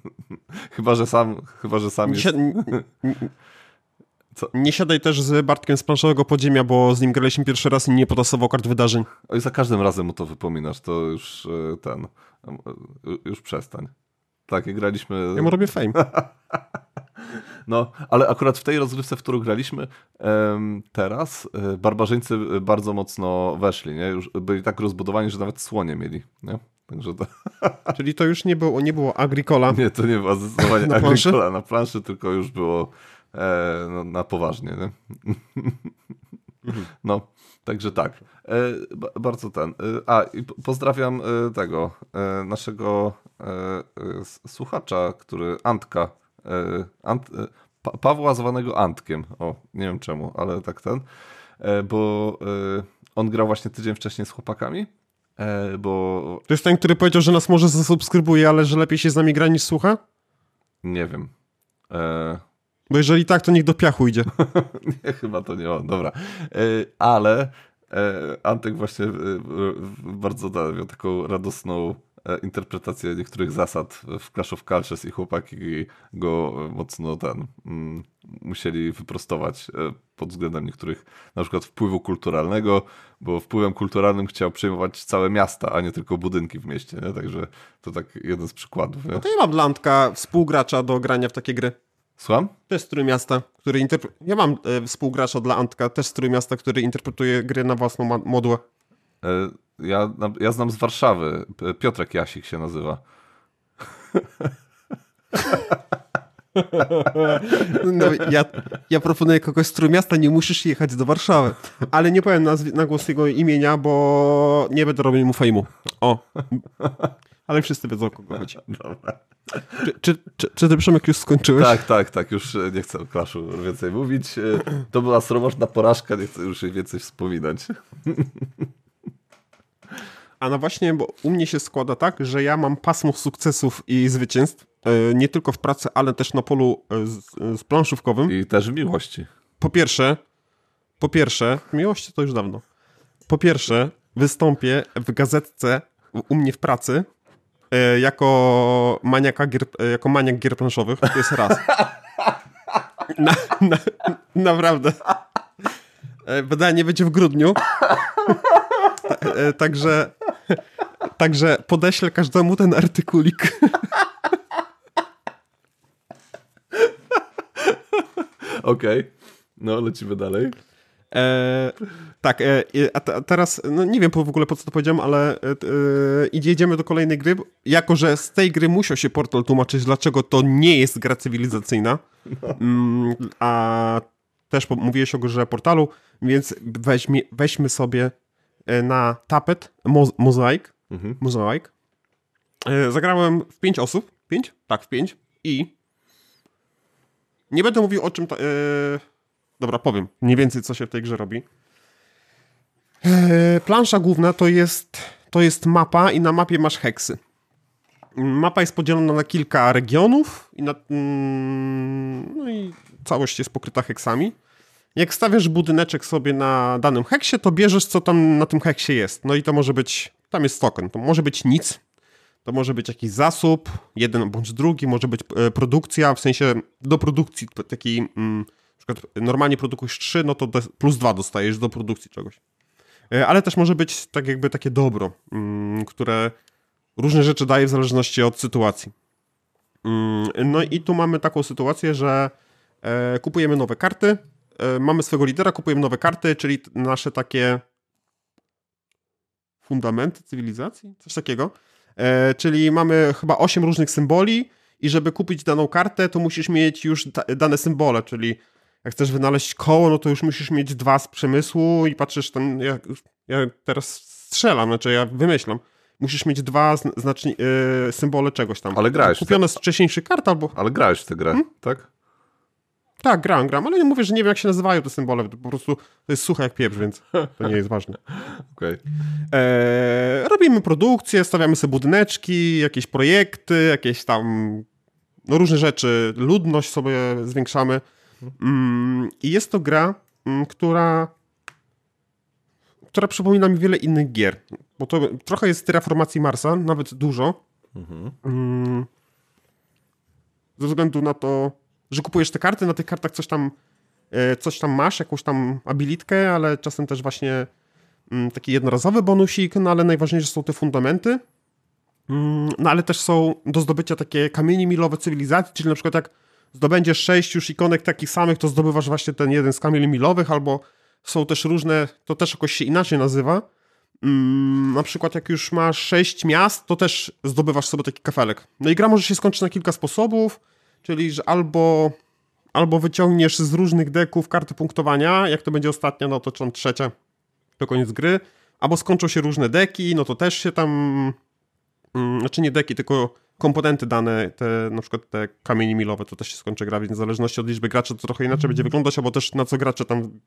*laughs* chyba, że sam chyba, że sam Nie, jest... si- Co? nie siadaj też z Bartkiem z planszowego podziemia, bo z nim graliśmy pierwszy raz i nie potasował kart wydarzeń. Oj, za każdym razem mu to wypominasz, to już e, ten, e, już przestań. Tak, jak graliśmy... Ja mu robię fame. *laughs* No, ale akurat w tej rozgrywce, w którą graliśmy teraz, e, barbarzyńcy bardzo mocno weszli, nie? Już byli tak rozbudowani, że nawet słonie mieli, nie? Także to, *laughs* Czyli to już nie było, nie było Agricola. nie, to nie było zdecydowanie Na planszy? Agricola na planszy, tylko już było e, no, na poważnie, nie? No, także tak. E, ba- bardzo ten. E, a, i po- pozdrawiam e, tego, e, naszego e, słuchacza, który, Antka, Ant, pa, Pawła zwanego Antkiem. O, nie wiem czemu, ale tak ten. Bo on grał właśnie tydzień wcześniej z chłopakami, bo To jest ten, który powiedział, że nas może zasubskrybuje, ale że lepiej się z nami gra niż słucha? nie wiem. E, Bo jeżeli tak, to niech do piachu idzie. *laughs* Nie, chyba to nie on, dobra. E, Ale e, Antek właśnie e, bardzo da, miał taką radosną interpretację niektórych zasad w Clash of Cultures i chłopaki go mocno ten mm, musieli wyprostować pod względem niektórych na przykład wpływu kulturalnego, bo wpływem kulturalnym chciał przejmować całe miasta, a nie tylko budynki w mieście, nie? Także to tak jeden z przykładów. Nie? To ja mam dla Antka współgracza do grania w takie gry. Słucham? Też z Trójmiasta, który interpretuje... Ja mam e, współgracza dla Antka, też z Trójmiasta, który interpretuje gry na własną modłę. E, Ja, ja znam z Warszawy. Piotrek Jasik się nazywa. *laughs* No, ja, ja proponuję kogoś z Trójmiasta, nie musisz jechać do Warszawy. Ale nie powiem nazw- na głos jego imienia, bo nie będę robił mu fejmu. O. Ale wszyscy wiedzą, o kogo chodzi. *laughs* Dobra. Czy, czy, czy, czy ty, Przemek, już skończyłeś? Tak, tak, tak. Już e, nie chcę o Clashu więcej mówić. E, To była sromoczna porażka, nie chcę już jej więcej wspominać. A no właśnie, bo u mnie się składa tak, że ja mam pasmo sukcesów i zwycięstw, e, nie tylko w pracy, ale też na polu z, z planszówkowym. I też w miłości. Po pierwsze, po pierwsze, miłości to już dawno. Po pierwsze, wystąpię w gazetce u- mnie w pracy jako maniaka gier, e, jako maniak gier planszowych. To jest raz. Na, na, naprawdę. E, Wydanie będzie w grudniu. Ta- e, Także, także podeślę każdemu ten artykulik. Okej. No, lecimy dalej. E, tak, e, a, a teraz, no nie wiem w ogóle po co to powiedziałem, ale e, e, idzie- idziemy do kolejnej gry. Jako, że z tej gry musiał się portal tłumaczyć, dlaczego to nie jest gra cywilizacyjna, mm, a też mówiłeś o grze portalu, więc weźmie, weźmy sobie e, na tapet mo, mozaik. Mhm. Mozaik. E, zagrałem w pięć osób. Pięć? Tak, w pięć. I nie będę mówił o czym. Ta, Dobra, powiem mniej więcej, co się w tej grze robi. Eee, plansza główna to jest, to jest mapa i na mapie masz heksy. Mapa jest podzielona na kilka regionów i, na, mm, no i całość jest pokryta heksami. Jak stawiasz budyneczek sobie na danym heksie, to bierzesz, co tam na tym heksie jest. No i to może być, tam jest token, to może być nic, to może być jakiś zasób, jeden bądź drugi, może być e, produkcja, w sensie do produkcji t- taki, mm, przykład normalnie produkujesz 3, no to plus 2 dostajesz do produkcji czegoś. E, Ale też może być tak jakby takie dobro, mm, które różne rzeczy daje w zależności od sytuacji. Mm, No i tu mamy taką sytuację, że e, kupujemy nowe karty, e, mamy swego lidera, kupujemy nowe karty, czyli nasze takie fundamenty cywilizacji, coś takiego. Czyli mamy chyba 8 różnych symboli i żeby kupić daną kartę, to musisz mieć już da, dane symbole, czyli jak chcesz wynaleźć koło, no to już musisz mieć dwa z przemysłu i patrzysz tam, ja, ja teraz strzelam, znaczy ja wymyślam. Musisz mieć dwa zn- znaczni, e, symbole czegoś tam. Ale grałeś Kupione z wcześniejszych kart albo... Ale grałeś w tę grę, Hmm? tak? Tak, gram, gram, ale nie mówię, że nie wiem jak się nazywają te symbole, po prostu to jest suche jak pieprz, więc to nie jest ważne. *laughs* Okej. Eee, robimy produkcję, stawiamy sobie budyneczki, jakieś projekty, jakieś tam no różne rzeczy, ludność sobie zwiększamy. Mm, I jest to gra mm, która która przypomina mi wiele innych gier. Bo to trochę jest terraformacji Marsa, nawet dużo. Mhm. Ze względu na to, że kupujesz te karty, na tych kartach coś tam, e, coś tam masz, jakąś tam abilitkę, ale czasem też właśnie mm, taki jednorazowy bonusik, no ale najważniejsze są te fundamenty. Mm, no ale też są do zdobycia takie kamienie milowe cywilizacji, czyli na przykład jak zdobędziesz sześć już ikonek takich samych, to zdobywasz właśnie ten jeden z kamieni milowych, albo są też różne, to też jakoś się inaczej nazywa. Mm, na przykład jak już masz sześć miast, to też zdobywasz sobie taki kafelek. No i gra może się skończyć na kilka sposobów, czyli że albo, albo wyciągniesz z różnych deków karty punktowania, jak to będzie ostatnia, no to czy tam trzecia, to koniec gry, albo skończą się różne deki, no to też się tam, mm, znaczy nie deki, tylko komponenty dane, te na przykład te kamienie milowe, to też się skończy gra, więc w zależności od liczby graczy to trochę inaczej będzie wyglądać, albo też na co gracze tam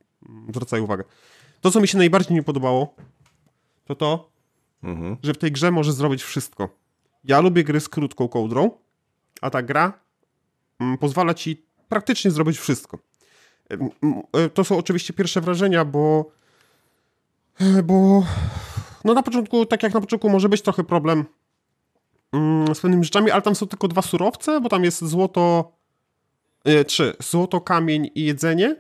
zwracają uwagę. To, co mi się najbardziej nie podobało, to to, mhm. że w tej grze możesz zrobić wszystko. Ja lubię gry z krótką kołdrą, a ta gra mm, pozwala ci praktycznie zrobić wszystko. E, to są oczywiście pierwsze wrażenia, bo e, bo no na początku, tak jak na początku może być trochę problem mm, z pewnymi rzeczami, ale tam są tylko dwa surowce, bo tam jest złoto, e, trzy, złoto, kamień i jedzenie.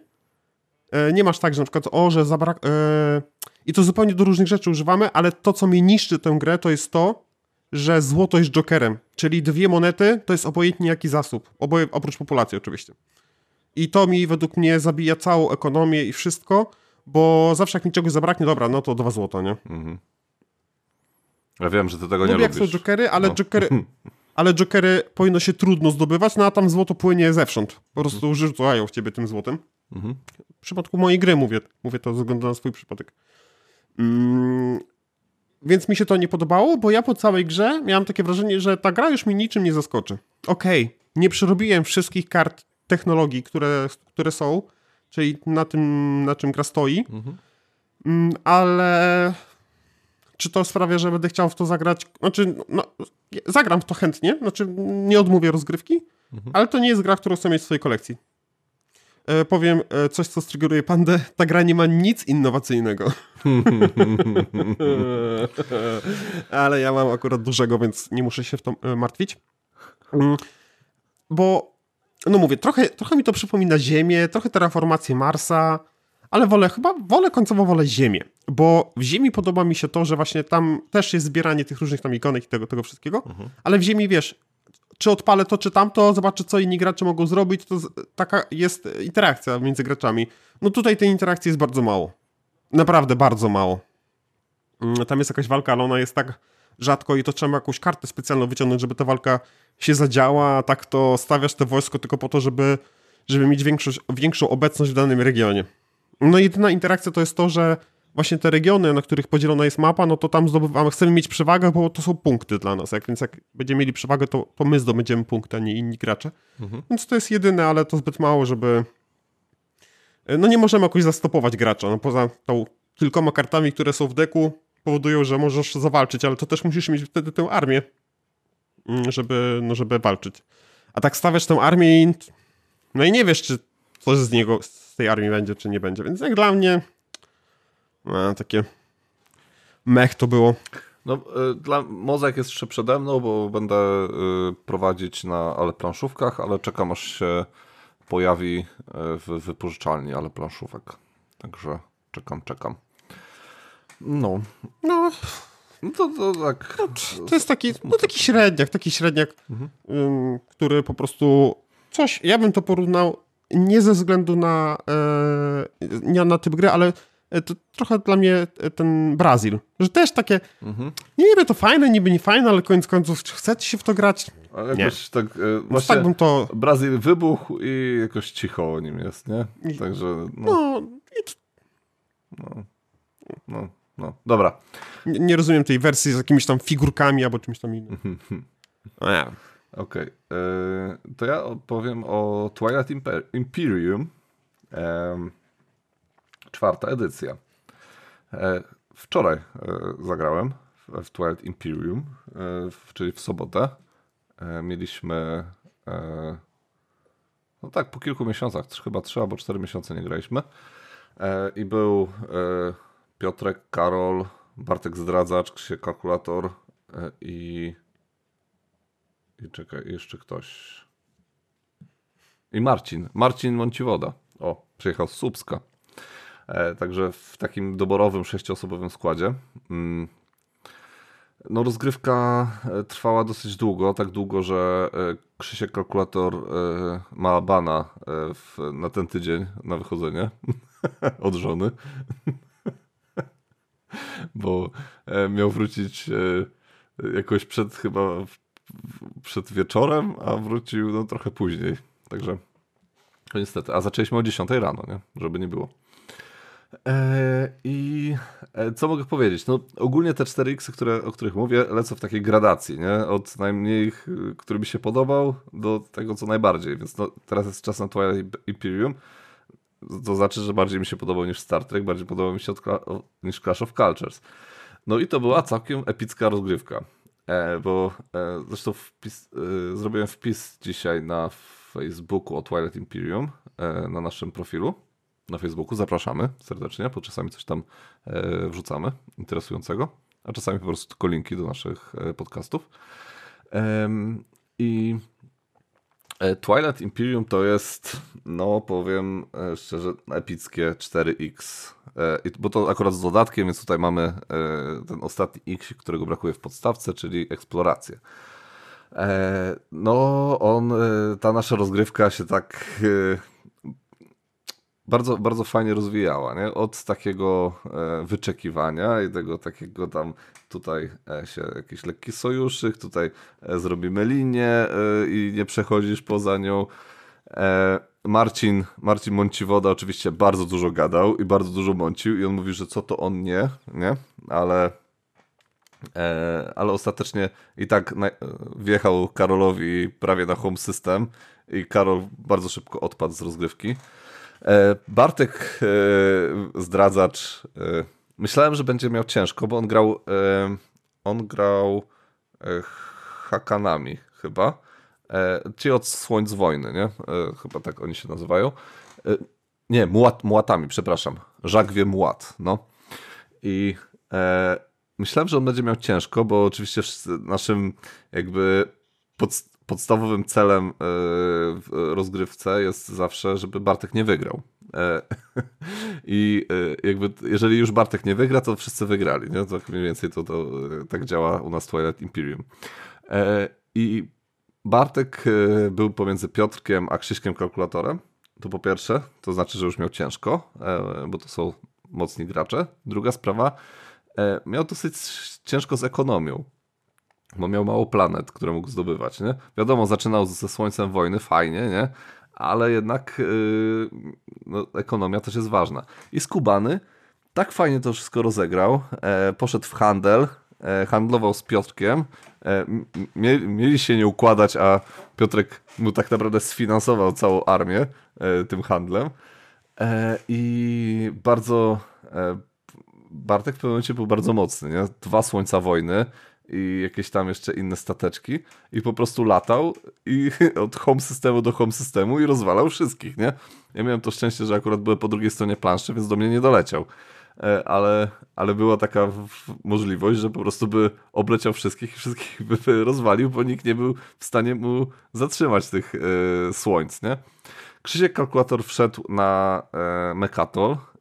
E, nie masz tak, że na przykład, o, że zabrak... E, I to zupełnie do różnych rzeczy używamy, ale to, co mi niszczy tę grę, to jest to, że złoto jest jokerem, czyli dwie monety to jest obojętnie jaki zasób, oboje, oprócz populacji oczywiście. I to mi według mnie zabija całą ekonomię i wszystko, bo zawsze jak mi czegoś zabraknie, dobra, no to dwa złoto, nie? Mhm. Ja wiem, że ty tego Lubię nie lubisz. jak są jokery, ale no. jokery... *laughs* Ale jokery powinno się trudno zdobywać, no a tam złoto płynie zewsząd. Po prostu rzucają w ciebie tym złotem. Mhm. W przypadku mojej gry mówię, mówię to ze względu na swój przypadek. Mm, więc mi się to nie podobało, bo ja po całej grze miałem takie wrażenie, że ta gra już mi niczym nie zaskoczy. Okej, okay, nie przerobiłem wszystkich kart technologii, które, które są, czyli na tym, na czym gra stoi, mhm. Mm, ale czy to sprawia, że będę chciał w to zagrać? Znaczy, no, zagram w to chętnie, znaczy nie odmówię rozgrywki, mhm. ale to nie jest gra, którą chcę mieć w swojej kolekcji. E, powiem e, coś, co striggeruje pandę. Ta gra nie ma nic innowacyjnego. *laughs* Ale ja mam akurat dużego, więc nie muszę się w to e, martwić. Mm, bo, no mówię, trochę, trochę mi to przypomina Ziemię, trochę terraformację Marsa, ale wolę, chyba wolę końcowo wolę Ziemię, bo w Ziemi podoba mi się to, że właśnie tam też jest zbieranie tych różnych tam ikonek i tego, tego wszystkiego, mhm. ale w Ziemi, wiesz, czy odpalę to, czy tamto, zobaczę, co inni gracze mogą zrobić, to taka jest interakcja między graczami. No tutaj tej interakcji jest bardzo mało. Naprawdę bardzo mało. Mm, tam jest jakaś walka, ale ona jest tak rzadko i to trzeba jakąś kartę specjalną wyciągnąć, żeby ta walka się zadziała, a tak to stawiasz te wojsko tylko po to, żeby, żeby mieć większą, większą obecność w danym regionie. No jedyna interakcja to jest to, że właśnie te regiony, na których podzielona jest mapa, no to tam zdobywamy, chcemy mieć przewagę, bo to są punkty dla nas. Jak, więc jak będziemy mieli przewagę, to, to my zdobędziemy punkty, a nie inni gracze. Mhm. Więc to jest jedyne, ale to zbyt mało, żeby... No nie możemy jakoś zastopować gracza. No poza tą kilkoma kartami, które są w deku, powodują, że możesz zawalczyć, ale to też musisz mieć wtedy tę armię, mm, żeby, no, żeby walczyć. A tak stawiasz tę armię i no i nie wiesz, czy coś z niego, z tej armii będzie, czy nie będzie. Więc jak dla mnie no, takie mech to było. No, y, dla Mozek jest jeszcze przede mną, bo będę y, prowadzić na ale planszówkach, ale czekam aż się pojawi y, w wypożyczalni ale planszówek. Także czekam, czekam. No. No. No to, to tak. No, to jest taki, no taki średniak, taki średniak, mhm. który po prostu coś, ja bym to porównał nie ze względu na, e, nie na typ gry, ale E, to trochę dla mnie e, ten Brazil, że też takie mhm. niby to fajne, niby nie fajne, ale koniec końców chcecie się w to grać? Ale jakoś nie. tak e, właśnie tak bym to... Brazil wybuchł i jakoś cicho o nim jest, nie? Także no... no, no, no, no. dobra. Nie, nie, rozumiem tej wersji z jakimiś tam figurkami albo czymś tam innym. no, ja. Okej, okay. to ja opowiem o Twilight Imper Imperium czwarta edycja. E, wczoraj e, zagrałem w Twilight Imperium, e, czyli w sobotę. Mieliśmy no tak, po kilku miesiącach, chyba trzy albo cztery miesiące nie graliśmy. E, I był e, Piotrek, Karol, Bartek Zdradzacz, Krzysiek Kalkulator e, i... I czekaj, jeszcze ktoś. I Marcin. Marcin Mąciwoda. O, przyjechał z Słupska. E, także w takim doborowym sześcioosobowym składzie. Mm. No rozgrywka e, trwała dosyć długo, tak długo, że e, Krzysiek Kalkulator e, ma bana w, na ten tydzień na wychodzenie *laughs* od żony. *laughs* Bo miał wrócić jakoś przed chyba przed wieczorem, a wrócił no, trochę później. Także no niestety, a zaczęliśmy o 10 rano, nie? żeby nie było. E, I e, co mogę powiedzieć? No, ogólnie te 4X, które, o których mówię, lecą w takiej gradacji, nie? Od najmniej, który mi się podobał, do tego, co najbardziej. Więc no, teraz jest czas na Twilight Imperium. To znaczy, że bardziej mi się podobał niż Star Trek, bardziej podobał mi się od, niż Clash of Cultures. No i to była całkiem epicka rozgrywka. E, bo e, zresztą wpis, e, zrobiłem wpis dzisiaj na Facebooku o Twilight Imperium na naszym profilu na Facebooku. Zapraszamy serdecznie, bo czasami coś tam wrzucamy interesującego, a czasami po prostu tylko linki do naszych podcastów. I Twilight Imperium to jest, no powiem szczerze, epickie 4X. Bo to akurat z dodatkiem, więc tutaj mamy ten ostatni X, którego brakuje w podstawce, czyli eksplorację. No, on, ta nasza rozgrywka się tak bardzo, bardzo fajnie rozwijała, nie? Od takiego e, wyczekiwania i tego takiego tam tutaj e, się jakiś lekki sojuszyk, tutaj e, zrobimy linię i nie przechodzisz poza nią. Marcin, Marcin Mąciwoda oczywiście bardzo dużo gadał i bardzo dużo mącił i on mówi, że co to on nie, nie? Ale ale ostatecznie i tak wjechał Karolowi prawie na home system i Karol bardzo szybko odpadł z rozgrywki. E, Bartek e, zdradzacz. E, myślałem, że będzie miał ciężko, bo on grał on grał Hakanami chyba. Ci od Słońc Wojny, nie? Chyba tak oni się nazywają. Nie, mułat, mułatami, przepraszam. Żagwie mułat, no. I e, myślałem, że on będzie miał ciężko, bo oczywiście naszym jakby pod, podstawowym celem e, w rozgrywce jest zawsze, żeby Bartek nie wygrał. E, *laughs* I e, jakby, jeżeli już Bartek nie wygra, to wszyscy wygrali. Nie? Tak mniej więcej to, to tak działa u nas Twilight Imperium. I Bartek był pomiędzy Piotrkiem a Krzyśkiem kalkulatorem. To po pierwsze, to znaczy, że już miał ciężko, bo to są mocni gracze. Druga sprawa, miał dosyć ciężko z ekonomią bo miał mało planet, które mógł zdobywać, nie? Wiadomo, zaczynał ze Słońcem wojny, fajnie, nie? Ale jednak yy, no, ekonomia też jest ważna. I Skubany tak fajnie to wszystko rozegrał, e, poszedł w handel, e, handlował z Piotrkiem, e, mie, mieli się nie układać, a Piotrek mu tak naprawdę sfinansował całą armię e, tym handlem e, i bardzo... E, Bartek w pewnym momencie był bardzo mocny, nie? Dwa słońca wojny, i jakieś tam jeszcze inne stateczki i po prostu latał i *laughs* od home systemu do home systemu i rozwalał wszystkich, nie? Ja miałem to szczęście, że akurat byłem po drugiej stronie planszy, więc do mnie nie doleciał. E, ale, ale była taka możliwość, że po prostu by obleciał wszystkich i wszystkich *laughs* by rozwalił, bo nikt nie był w stanie mu zatrzymać tych e, słońc, nie? Krzysiek Kalkulator wszedł na e,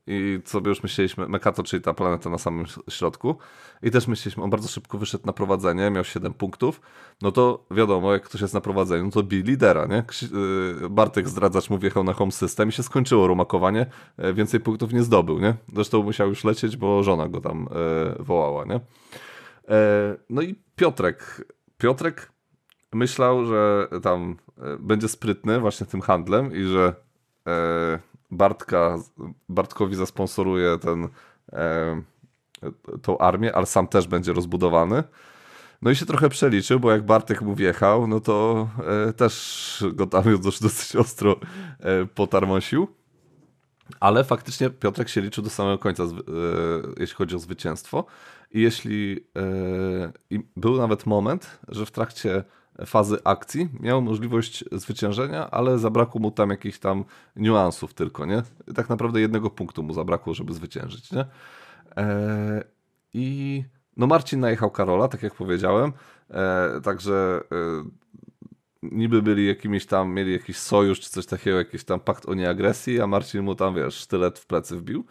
I sobie już myśleliśmy, Mekato, czyli ta planeta na samym środku, i też myśleliśmy, on bardzo szybko wyszedł na prowadzenie, miał 7 punktów, no to wiadomo, jak ktoś jest na prowadzeniu, to bij lidera, nie? Y, Bartek zdradzacz mu wjechał na home system i się skończyło rumakowanie, e, więcej punktów nie zdobył, nie? Zresztą musiał już lecieć, bo żona go tam e, wołała, nie? E, no i Piotrek, Piotrek myślał, że tam będzie sprytny właśnie tym handlem i że Bartka, Bartkowi zasponsoruje ten, e, tą armię, ale sam też będzie rozbudowany. No i się trochę przeliczył, bo jak Bartek mu wjechał, no to e, też go tam już dosyć ostro e, potarmosił. Ale faktycznie Piotrek się liczył do samego końca, e, jeśli chodzi o zwycięstwo. I jeśli. E, I był nawet moment, że w trakcie fazy akcji miał możliwość zwyciężenia, ale zabrakło mu tam jakichś tam niuansów tylko, nie? Tak naprawdę jednego punktu mu zabrakło, żeby zwyciężyć, nie? E, I no Marcin najechał Karola, tak jak powiedziałem, e, także niby byli jakimiś tam, mieli jakiś sojusz czy coś takiego, jakiś tam pakt o nieagresji, a Marcin mu tam, wiesz, sztylet w plecy wbił.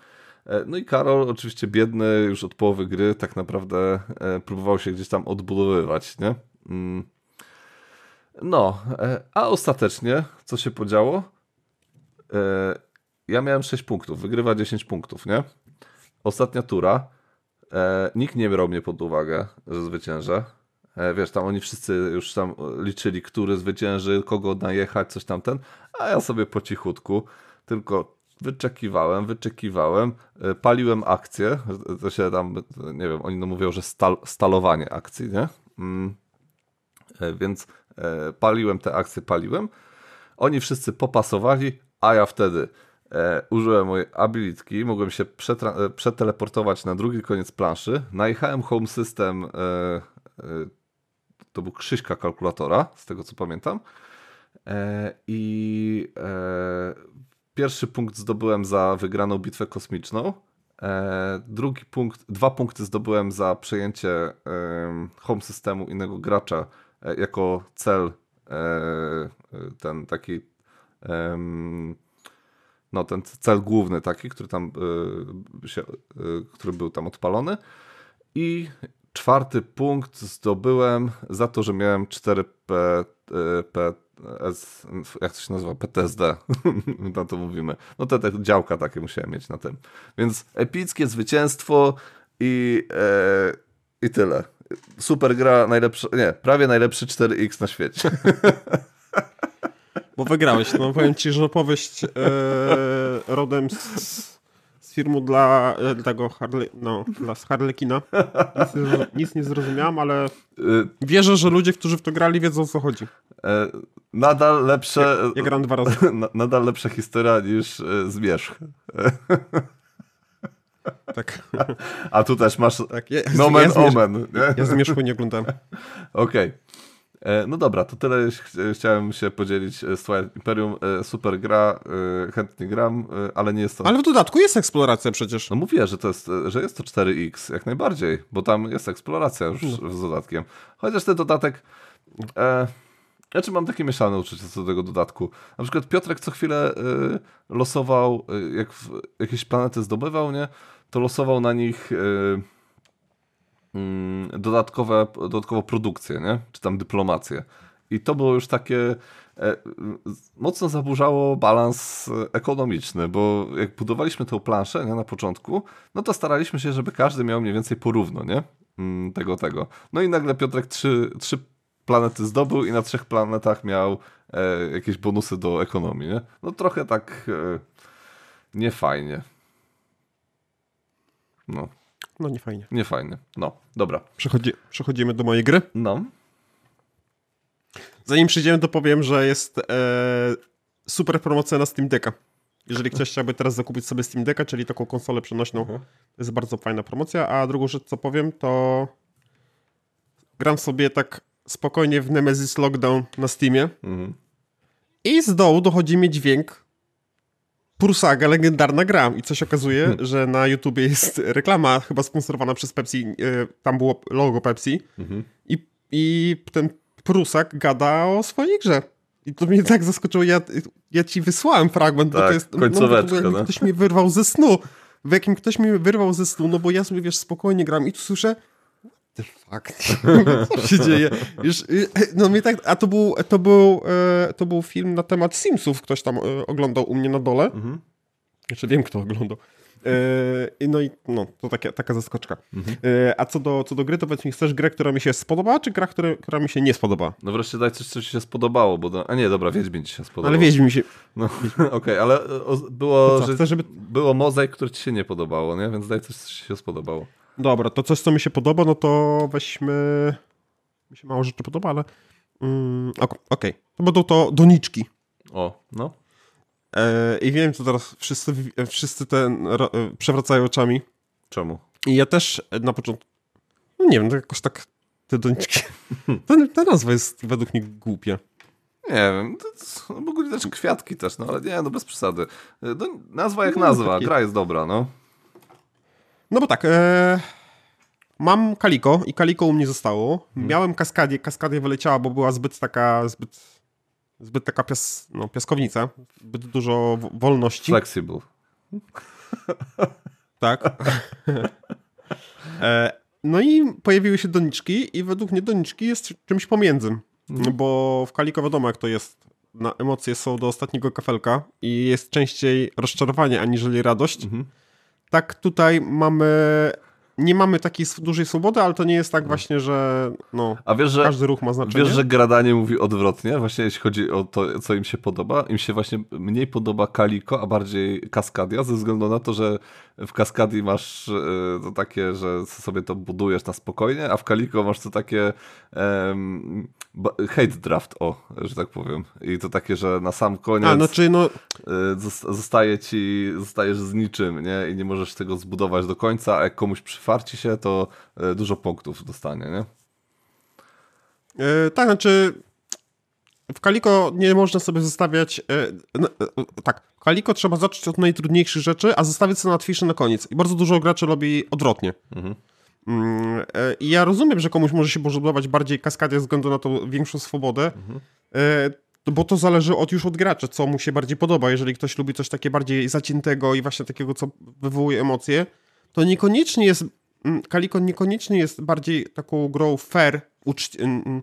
E, no i Karol, oczywiście biedny już od połowy gry, tak naprawdę e, próbował się gdzieś tam odbudowywać, nie? Mm. No, e, a ostatecznie, co się podziało? Ja miałem 6 punktów, wygrywa 10 punktów, nie? Ostatnia tura, nikt nie brał mnie pod uwagę, że zwyciężę. Wiesz, tam oni wszyscy już tam liczyli, który zwycięży, kogo najechać, coś tamten, a ja sobie po cichutku, tylko wyczekiwałem, wyczekiwałem, e, paliłem akcje, to się tam, nie wiem, oni no mówią, że stal, stalowanie akcji, nie? Mm. E, więc e, paliłem te akcje, paliłem. Oni wszyscy popasowali, a ja wtedy użyłem mojej abilitki, mogłem się przeteleportować na drugi koniec planszy, najechałem home system, to był Krzyśka kalkulatora, z tego co pamiętam, i Pierwszy punkt zdobyłem za wygraną bitwę kosmiczną. E, drugi punkt, dwa punkty zdobyłem za przejęcie e, home systemu innego gracza e, jako cel e, ten taki no ten cel główny taki, który tam e, się, e, który był tam odpalony i czwarty punkt zdobyłem za to, że miałem 4 P, P S, jak to się nazywa, PTSD, *laughs* na to mówimy. No te, te działka takie musiałem mieć na tym. Więc epickie zwycięstwo i, e, i tyle. Super gra, najlepsza, nie, prawie najlepszy 4X na świecie. Bo wygrałeś, no powiem ci, że opowieść e, rodem z firmu dla e, tego Harley, no, dla Harlekina. Nic, nic, nie zrozumiałem, ale y, wierzę, że ludzie, którzy w to grali, wiedzą o co chodzi. E, nadal lepsze. Ja, ja gram dwa razy. *laughs* Nadal lepsza historia niż e, Zmierzch. *laughs* Tak. A tu też masz tak, ja, nomen ja omen. Nie? Ja Zmierzchu nie oglądałem. Okej. Okay. E, no dobra, to tyle chciałem się podzielić z Twilight Imperium. E, super gra, e, chętnie gram, ale nie jest to... Ale w dodatku jest eksploracja przecież. No mówię, że to jest, że jest to 4X, jak najbardziej, bo tam jest eksploracja już no. z dodatkiem. Chociaż ten dodatek... E, znaczy mam takie mieszane uczucie co do tego dodatku. Na przykład Piotrek co chwilę y, losował, y, jak jakieś planety zdobywał, nie? To losował na nich... Y, Mm, dodatkowe, dodatkową produkcję, nie? czy tam dyplomację. I to było już takie e, mocno zaburzało balans ekonomiczny, bo jak budowaliśmy tę planszę nie, na początku, no to staraliśmy się, żeby każdy miał mniej więcej porówno, nie? Mm, tego, tego. No i nagle Piotrek trzy, trzy planety zdobył i na trzech planetach miał e, jakieś bonusy do ekonomii, nie? No trochę tak e, niefajnie. No. No nie fajnie. Nie fajnie. No, dobra. Przechodzi, przechodzimy do mojej gry. No. Zanim przejdziemy, to powiem, że jest e, super promocja na Steam Decka. Jeżeli ktoś chciałby teraz zakupić sobie Steam Decka, czyli taką konsolę przenośną, mhm. to jest bardzo fajna promocja. A drugą rzecz, co powiem, to gram sobie tak spokojnie w Nemesis Lockdown na Steamie mhm. i z dołu dochodzi mi dźwięk Pursaga, legendarna gra. I coś okazuje, hmm. że na YouTubie jest reklama chyba sponsorowana przez Pepsi. E, tam było logo Pepsi. Hmm. I, I ten Prusak gada o swojej grze. I to mnie tak zaskoczyło. Ja, ja ci wysłałem fragment, tak, bo to tak, jest. Końcóweczka, no, no. Ktoś mnie wyrwał ze snu. W jakim ktoś mnie wyrwał ze snu, no bo ja sobie wiesz, spokojnie gram i tu słyszę the fuck? *laughs* Co się dzieje? Już, y, no mnie tak, a to był, to był, e, to był film na temat Simsów, ktoś tam e, oglądał u mnie na dole. Mhm. Jeszcze wiem, kto oglądał. E, no i no, to takie, taka zaskoczka. Mhm. A co do, co do gry, to powiedz mi, chcesz grę, która mi się spodobała, czy gra, która, która mi się nie spodoba? No wreszcie daj coś, co ci się spodobało, bo... Do... A nie, dobra, Wiedźmin ci się spodobał. Ale Wiedźmin się... No, *laughs* okej, okay, ale było, co, że chcesz, żeby... było mozaik, który ci się nie podobało, nie? Więc daj coś, co ci się spodobało. Dobra, to coś, co mi się podoba, no to weźmy... Mi się mało rzeczy podoba, ale... Mm, Okej, okay. to będą to doniczki. O, no. E, I wiem, co teraz wszyscy, wszyscy ten e, przewracają oczami. Czemu? I ja też na początku, no nie wiem, to jakoś tak te doniczki. *laughs* Ta, ta nazwa jest według mnie głupia. Nie wiem, to, to, mogły też kwiatki też, no ale nie, no bez przesady. No, nazwa jak nazwa, gra jest dobra, no. No bo tak, e, mam Kaliko i Kaliko u mnie zostało. Hmm. Miałem Kaskadię, Kaskadia wyleciała, bo była zbyt taka, zbyt, zbyt taka pias, no, piaskownica, zbyt dużo wolności. Flexible. *laughs* Tak. e, no i pojawiły się doniczki i według mnie doniczki jest czymś pomiędzy. Mhm. Bo w Kaliko wiadomo jak to jest. Na emocje są do ostatniego kafelka i jest częściej rozczarowanie aniżeli radość. Mhm. Tak tutaj mamy nie mamy takiej dużej swobody, ale to nie jest tak no. właśnie, że no, A wiesz, że, każdy ruch ma znaczenie. Wiesz, że gradanie mówi odwrotnie, właśnie jeśli chodzi o to, co im się podoba. Im się właśnie mniej podoba Kaliko, a bardziej Kaskadia, ze względu na to, że w Kaskadii masz e, to takie, że sobie to budujesz na spokojnie, a w Kaliko masz to takie um, hate draft, o, że tak powiem. I to takie, że na sam koniec a, no, no... E, zostaje ci, zostajesz z niczym, nie? I nie możesz tego zbudować do końca, a jak komuś przyfarci się, to e, dużo punktów dostanie, nie? Yy, tak, znaczy w Kaliko nie można sobie zostawiać. No, tak, w Kaliko trzeba zacząć od najtrudniejszych rzeczy, a zostawić sobie łatwiejsze na koniec. I bardzo dużo graczy robi odwrotnie. Mhm. Mm, e, I ja rozumiem, że komuś może się podobać bardziej kaskadia ze względu na tą większą swobodę, mhm. bo to zależy od, już od gracza, co mu się bardziej podoba. Jeżeli ktoś lubi coś takie bardziej zaciętego i właśnie takiego, co wywołuje emocje, to niekoniecznie jest, mm, Kaliko niekoniecznie jest bardziej taką grą fair, uczci- mm,